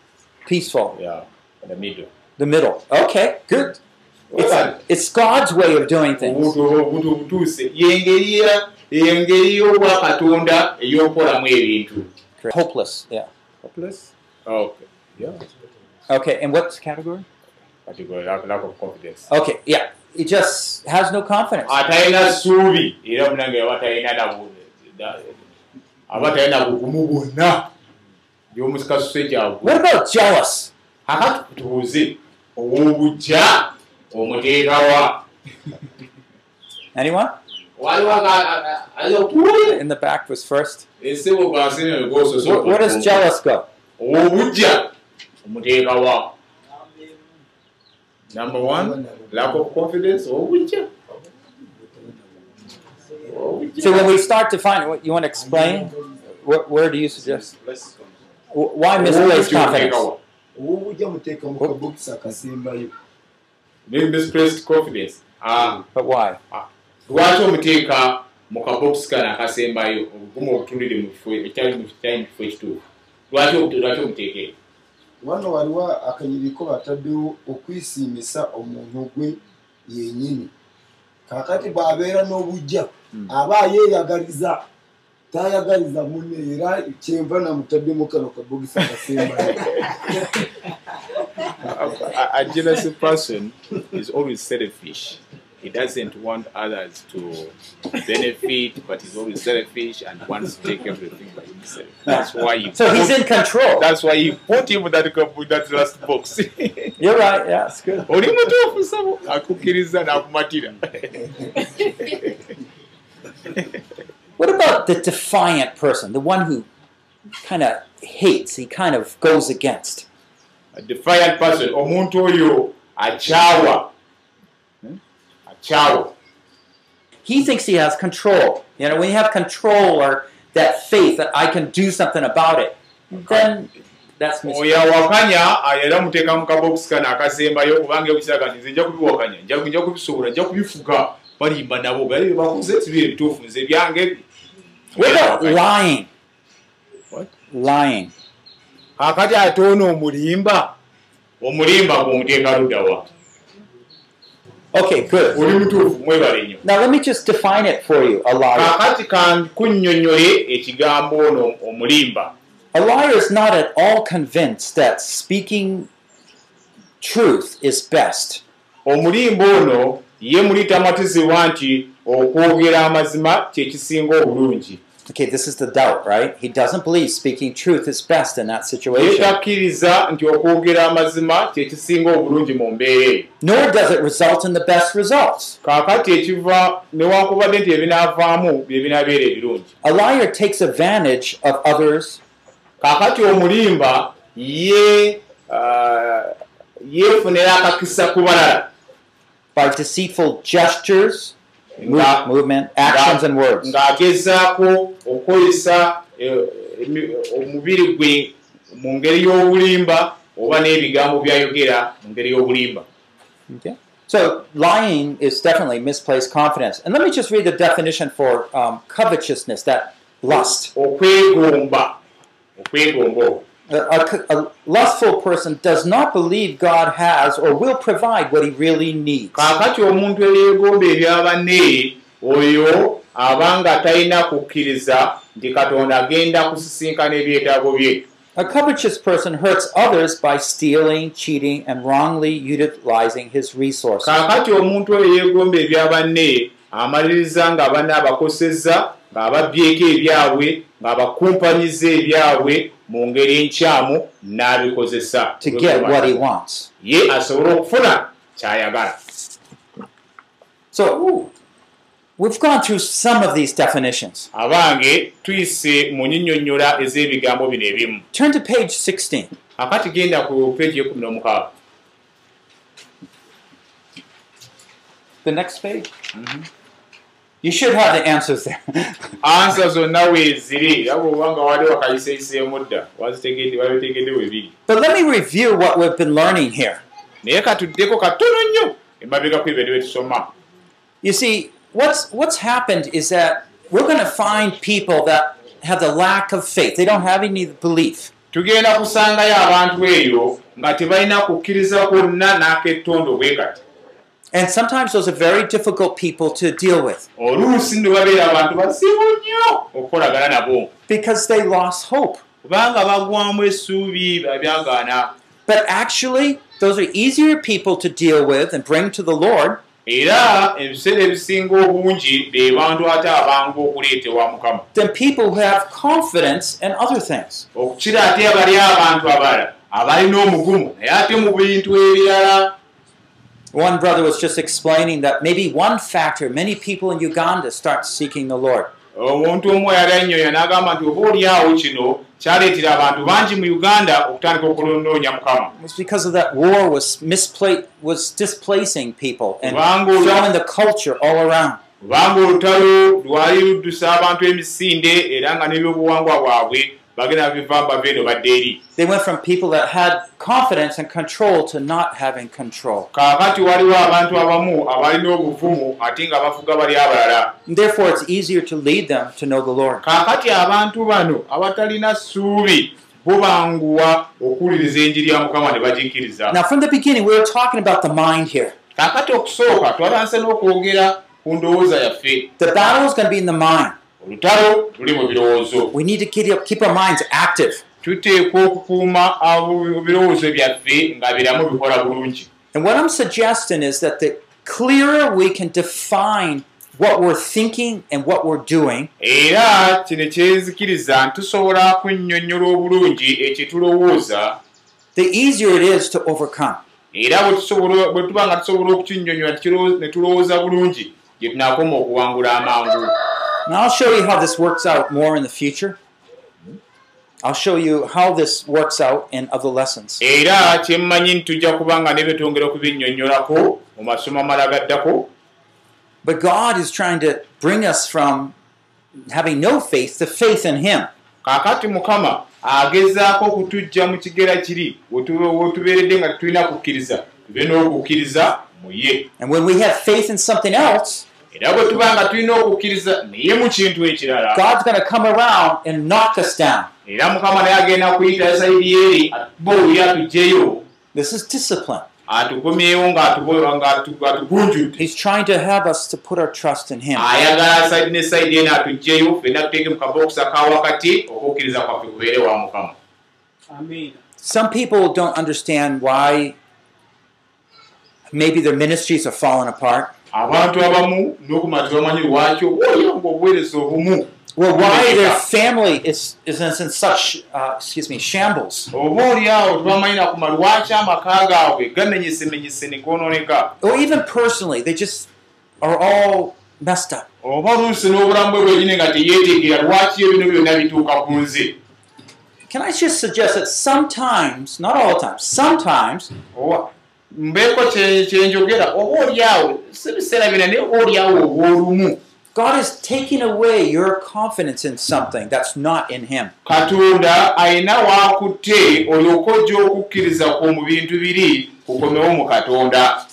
Peaceful. yeah, in the middle The middle. Okay, good. It's, it's God's way of doing things. ebintu Hopeless. Yeah. Okay. Yeah. Okay, and what's the category? Lack, lack of confidence. Okay, yeah. He just has no confidence. atalina ssuubi era omunange aba talina nabu- da- aba talina bugumu bwonna by'omusikasuse kyagwe What about jealous? kakati tubuuze ow'obujja omuteekawa Anyone? waliwo ayokuwulira In the back was first. Where, where does jealous go? ow'obujja omuteekawa number one lack of confidence ow'obujja So when we start to find what you want to explain, where, where do you suggest? Why misplaced confidence? misplaced confidence. Ah, But why? lwaki omuteeka mu kabokisi kano akasembayo obugumu obutulire mu kifo ekyali mu kifo ekituufu lwaki omuteeka eyo wano waliwo akanyiriko bataddewo okwisiimisa omuntu gwe yennyini. Kaakati bw'abeera n'obujja aba ayeeyagaliza tayagaliza munne era kyenva namutaddemu kano kabogisi akasembayo a, a jealous person is always selfish. He doesn't want others to benefit, but he's always selfish and wants to take everything by himself. That's why he. So he's in control. That's why he put him that with that last box. You're right. Yeah, it's good. oli mutuufu sabo akukkiriza n'akumatira What about the defiant person, the one who kind of hates, he kind of goes against? a defiant person omuntu oyo akyawa? Akyawa He thinks he has control. You know, when you have control or that faith that I can do something about it, then that's oyo misplaced. awakanya era muteeka mu kabokisi kano akasembayo kubanga ebukiraga nti nze nja kubiwakanya nja kubisobola nja kubifuga balimba nabo bali bakoze tibiri ebituufu nze byange lying? What? Lying. kakati ate ono omulimba omulimba gwomuteeka luddawa Okay, good. oli mutuufu mwebale nnyo Now let me just define it for you. A liar. kakati kankunnyonnyole ekigambo ono omulimba A liar is not at all convinced that speaking truth is best. omulimba ono ye muli tamatizibwa nti okwogera amazima kyekisinga obulungi Okay, this is the doubt, right? He doesn't believe speaking truth is best in that situation. Nor does it result in the best results. A liar takes advantage of others balala by deceitful gestures, move- nga- movement, actions, and words. ng'agezaako okukozesa emi- omubiri gwe mu ngeri y'obulimba oba n'ebigambo byayogera mu ngeri y'obulimba. So lying is definitely misplaced confidence. And let me just read the definition for um, covetousness, that lust. A, a- lustful person does not believe God has or will provide what he really needs. kaakati omuntu eyeegomba ebya banne oyo abanga talina kukkiriza nti katonda agenda kusisinkana ebyetaago bye A covetous person hurts others by stealing, cheating, and wrongly utilizing his resources. kaakati omuntu oyo yeegomba ebya banne amaliriza nga banne abakosezza ng'ababbyeko ebyabwe ng'abakumpanyiza ebyabwe mu ngeri enkyamu n'abikozesa ye asobole okufuna ky'ayagala So we've gone through some of these definitions. abange tuyise mu nnyinnyonnyola ez'ebigambo bino ebimu Turn to page 16. akati genda ku peegi y'ekumi n'omukaaga The next page. You should have the answers there. ansa zonna weeziri era bw'oba nga wali wakayiseeyiseemu dda wazitegedde babitegedde we biri but let me review what we've been learning here. naye katuddeko katono nnyo emabega ku ebyo bye tusoma You see, what's what's happened is that we're going to find people that have the lack of faith. They don't have any belief. tugenda kusangayo abantu eyo nga tebalina kukkiriza kwonna n'akettondo bwe kati And sometimes those are very difficult people to deal with. Because they lost hope. But actually, those are easier people to deal with and bring to the Lord. Ate than people who have confidence in other things. One brother was just explaining that maybe one factor many people in Uganda start seeking the Lord. omuntu omu yali anyonya n'agamba nti oba oliawo kino kyaleetera abantu bangi mu uganda okutandika okulonoonya mukama because of that war was was displacing people and throwing the culture all around. kubanga olutalo lwali luddusa abantu emisinde era nga n'ebyobuwangwa bwabwe bagenda biva bava eno badde eri They went from people that had confidence and control to not having control. kaakati waliwo abantu abamu abalina obuvumu ate nga bafuga bali abalala therefore, it's easier to lead them to know the Lord. kaakati abantu bano abatalina ssuubi bubanguwa okuwuliriza enjiri ya mukama ne bagikkiriza Now, from the beginning, we were talking about the mind here. kaakati okusooka twalanse n'okwogera ku ndowooza yaffe The battle is going to be in the mind. Olutalo luli mu birowoozo We need to keep, our minds active. tuteekwa okukuuma ebirowoozo byaffe nga biramu bikola bulungi And what I'm suggesting is that the clearer we can define what we're thinking and what we're doing, era kino kyenzikiriza tusobola kunnyonnyola obulungi ekyo tulowooza the easier it is to overcome. era bwe tuba nga tusobola okukinnyonnyola ne tulowooza bulungi gye tunaakoma okuwangula amangu And I'll show you how this works out more in the future. I'll show you how this works out in other lessons. era kyemmanyi tujja kuba nga ne betwongera okubinnyonnyolako mu masomo amala gaddako But God is trying to bring us from having no faith to faith in Him. kaakati mukama agezaako okutujja mu kigera kiri wetubeeredde nga tetulina kukkiriza tube n'okukkiriza mu ye And when we have faith in something else, era bwe tuba nga tulina okukkiriza naye mu kintu ekirala God's going to come around and knock us down. era mukama naye agenda kuyita sayidi eri atuba oli atugjeyo This is discipline. atukomyewo ng'atugunjudde He's trying to have us to put our trust in Him. ayagala sayidi ne sayidi eno atugjeyo fenna tuteeke mu kabokisa ka wakati okukkiriza kwaffe kubeere wa mukama Some people don't understand why maybe their ministries are falling apart. Abantu abamu n'okumala tebamanyi lwaki obaoyo nga obuweereza obumu Well, why their family is, is in such, uh, excuse me, shambles. oba oli awo tebamanyi nakuma lwaki amaka gaabwe gamenyesemenyese ne goononeka Or even personally, they just are all messed up. oba oluusi n'obulamu bwe bwenyini nga teyeeteekera lwaki ebino byonna bituuka ku nze Can I just suggest that sometimes, not all the time, sometimes Oba- mbeeko kye- kyenjogera oba oli awo si biseera byonna naye oba oli awo obwolumu God is taking away your confidence in something that's not in Him. katonda alina waakutte olyoke ojja okukkiriza kwo mu bintu biri kukomewo mu katonda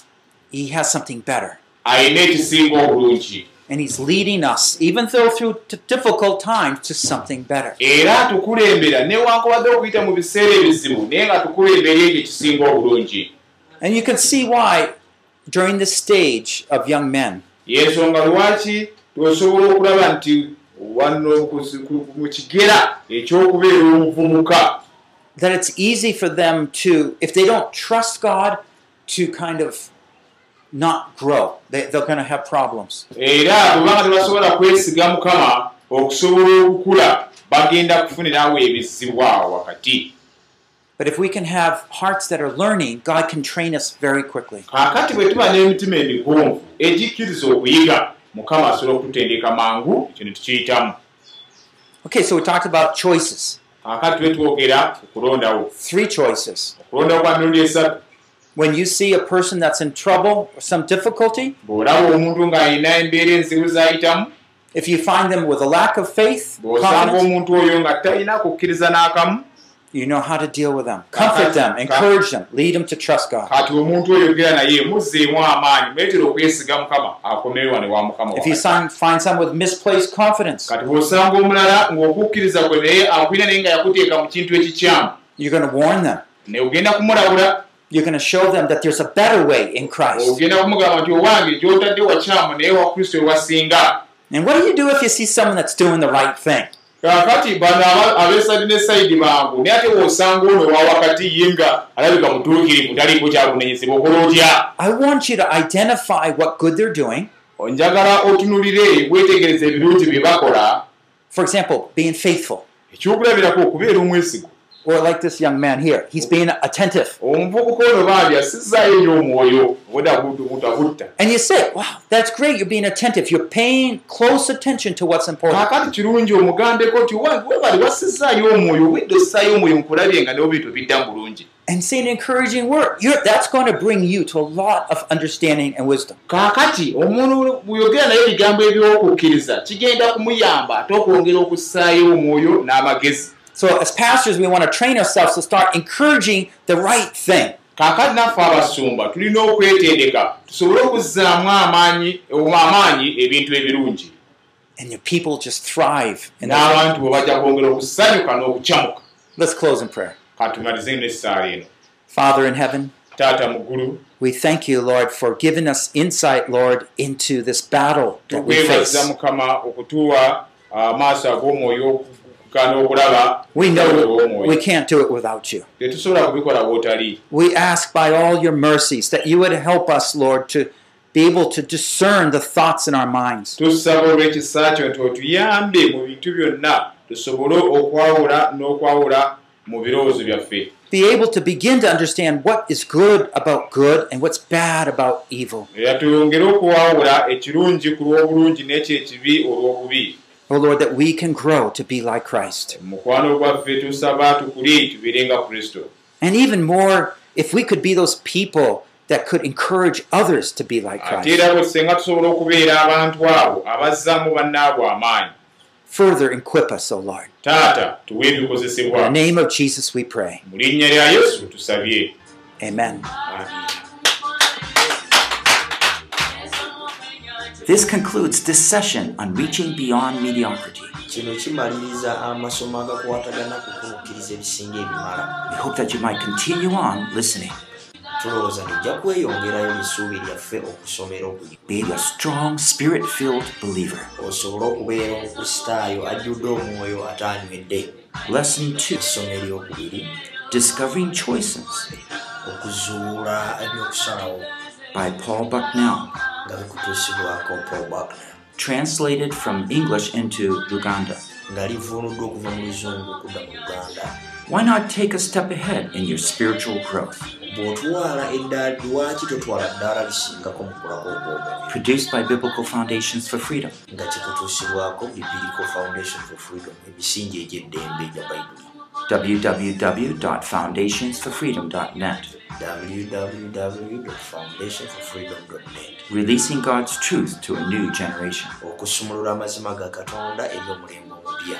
He has something better. alina ekisinga obulungi And He's leading us, even though through difficult times, to something better. era atukulembera newankubadde okuyita mu biseera ebizibu naye nga tukulembera ekyo ekisinga obulungi And you can see why during this stage of young men, yensonga lwaki tosobola okulaba nti wano mu kigera ekyokubeera omuvubuka that it's easy for them to, if they don't trust God, to kind of not grow. They, they're going to have problems. okusobola okukula bagenda kufunirawo ebizibu awo wakati But if we can have hearts that are learning, God can train us very quickly. kaakati bwe tuba n'emitima emigonvu egikkiriza okuyiga mukama asobola okututendeka mangu ne tukiyitamu Okay, so we talked about choices. kaakati tube twogera ku kulondawo Three choices. okulondawo kwa mirundi esatu When you see a person that's in trouble or some difficulty, bw'olaba omuntu ng'alina embeera enzibu z'ayitamu if you find them with a lack of faith, bw'osanga confidence, omuntu oyo nga talina kukkiriza n'akamu you know how to deal with them. Comfort them, encourage them, lead them to trust God. kati omuntu oyo ogera naye muzzeemu amaanyi mwetera okwesiga mukama akomewo wane wa mukama If you find, someone with misplaced confidence, kati bw'osanga omulala ng'okukkiriza kwe naye akwina naye nga yakuteeka mu kintu ekikyamu you're going to warn them. ne ogenda kumulabula You're going to show them that there's a better way in Christ. And what do you do if you see someone that's doing the right thing? Kaakati bano ab'esayidi ne sayidi bangu naye ate bw'osanga ono wa wakati ye nga alabika mutuukirivu taliiko kyakunenyezebwa okola otya I want you to identify what good they're doing. njagala otunulire weetegereza ebirungi bye bakola For example, being faithful. ekyokulabirako okubeera omwesigo Or like this young man here, he's being attentive. And you say, wow, that's great. You're being attentive. You're paying close attention to what's important. kaakati kirungi omugambeko nti "Wange, webali wasizzaayo omwoyo obwedde ossaayo omwoyo nkulabye nga n'obintu bidda mu bulungi And say an encouraging word. You're, that's going to bring you to a lot of understanding and wisdom. kaakati omuntu bweyogera naye ebigambo ebyokukkiriza kigenda kumuyamba ate okwongera okussaayo omwoyo n'amagezi So, as pastors, we want to train ourselves to start encouraging the right thing. kaakati naffe abasumba tulina okwetendeka tusobole okuzzaamu amaanyi amaanyi ebintu ebirungi And your people just thrive. n'abantu bwe bajja kwongera okusanyuka n'okukyamuka Let's close in prayer. katumalize n'essaala eno Father in heaven, taata mu ggulu we thank you, Lord, for giving us insight, Lord, into this battle that we face. We know we can't do it without you. We ask by all your mercies that you would help us, Lord, to be able to discern the thoughts in our minds. Be able to begin to understand what is good about good and what's bad about evil. Oh Lord, that we can grow to be like Christ. And even more, if we could be those people that could encourage others to be like Christ. Further equip us, O Lord. In the name of Jesus we pray. tusabye Amen. This concludes this session on reaching beyond mediocrity. kino kimaliriza amasomo agakwatagana ku kukkiriza ebisinga ebimala We hope that you might continue on listening. tulowooza tujja kweyongerayo lisuubi lyaffe okusomera okuyi Be a strong, spirit filled believer. osobole okubeera omukristaayo ajjudde omwoyo ate anywedde Lesson 2 essomo eryokubiri Discovering Choices okuzuula ebyokusalawo by Paul Bucknell. Nga bikutuusibwako paul buckner Translated from English into Uganda. nga livuunuddwa okuva mu luzungu okudda mu uganda Why not take a step ahead in your spiritual growth? bw'otwala eddaala lwaki totwala ddaala lisingako mu kulako obwobubi Produced by Biblical Foundations for Freedom. www.foundationsforfreedom.net, www.foundationforfreedom.net releasing God's truth to a new generation. okusumulula amazima ga katonda eri omulembe omupya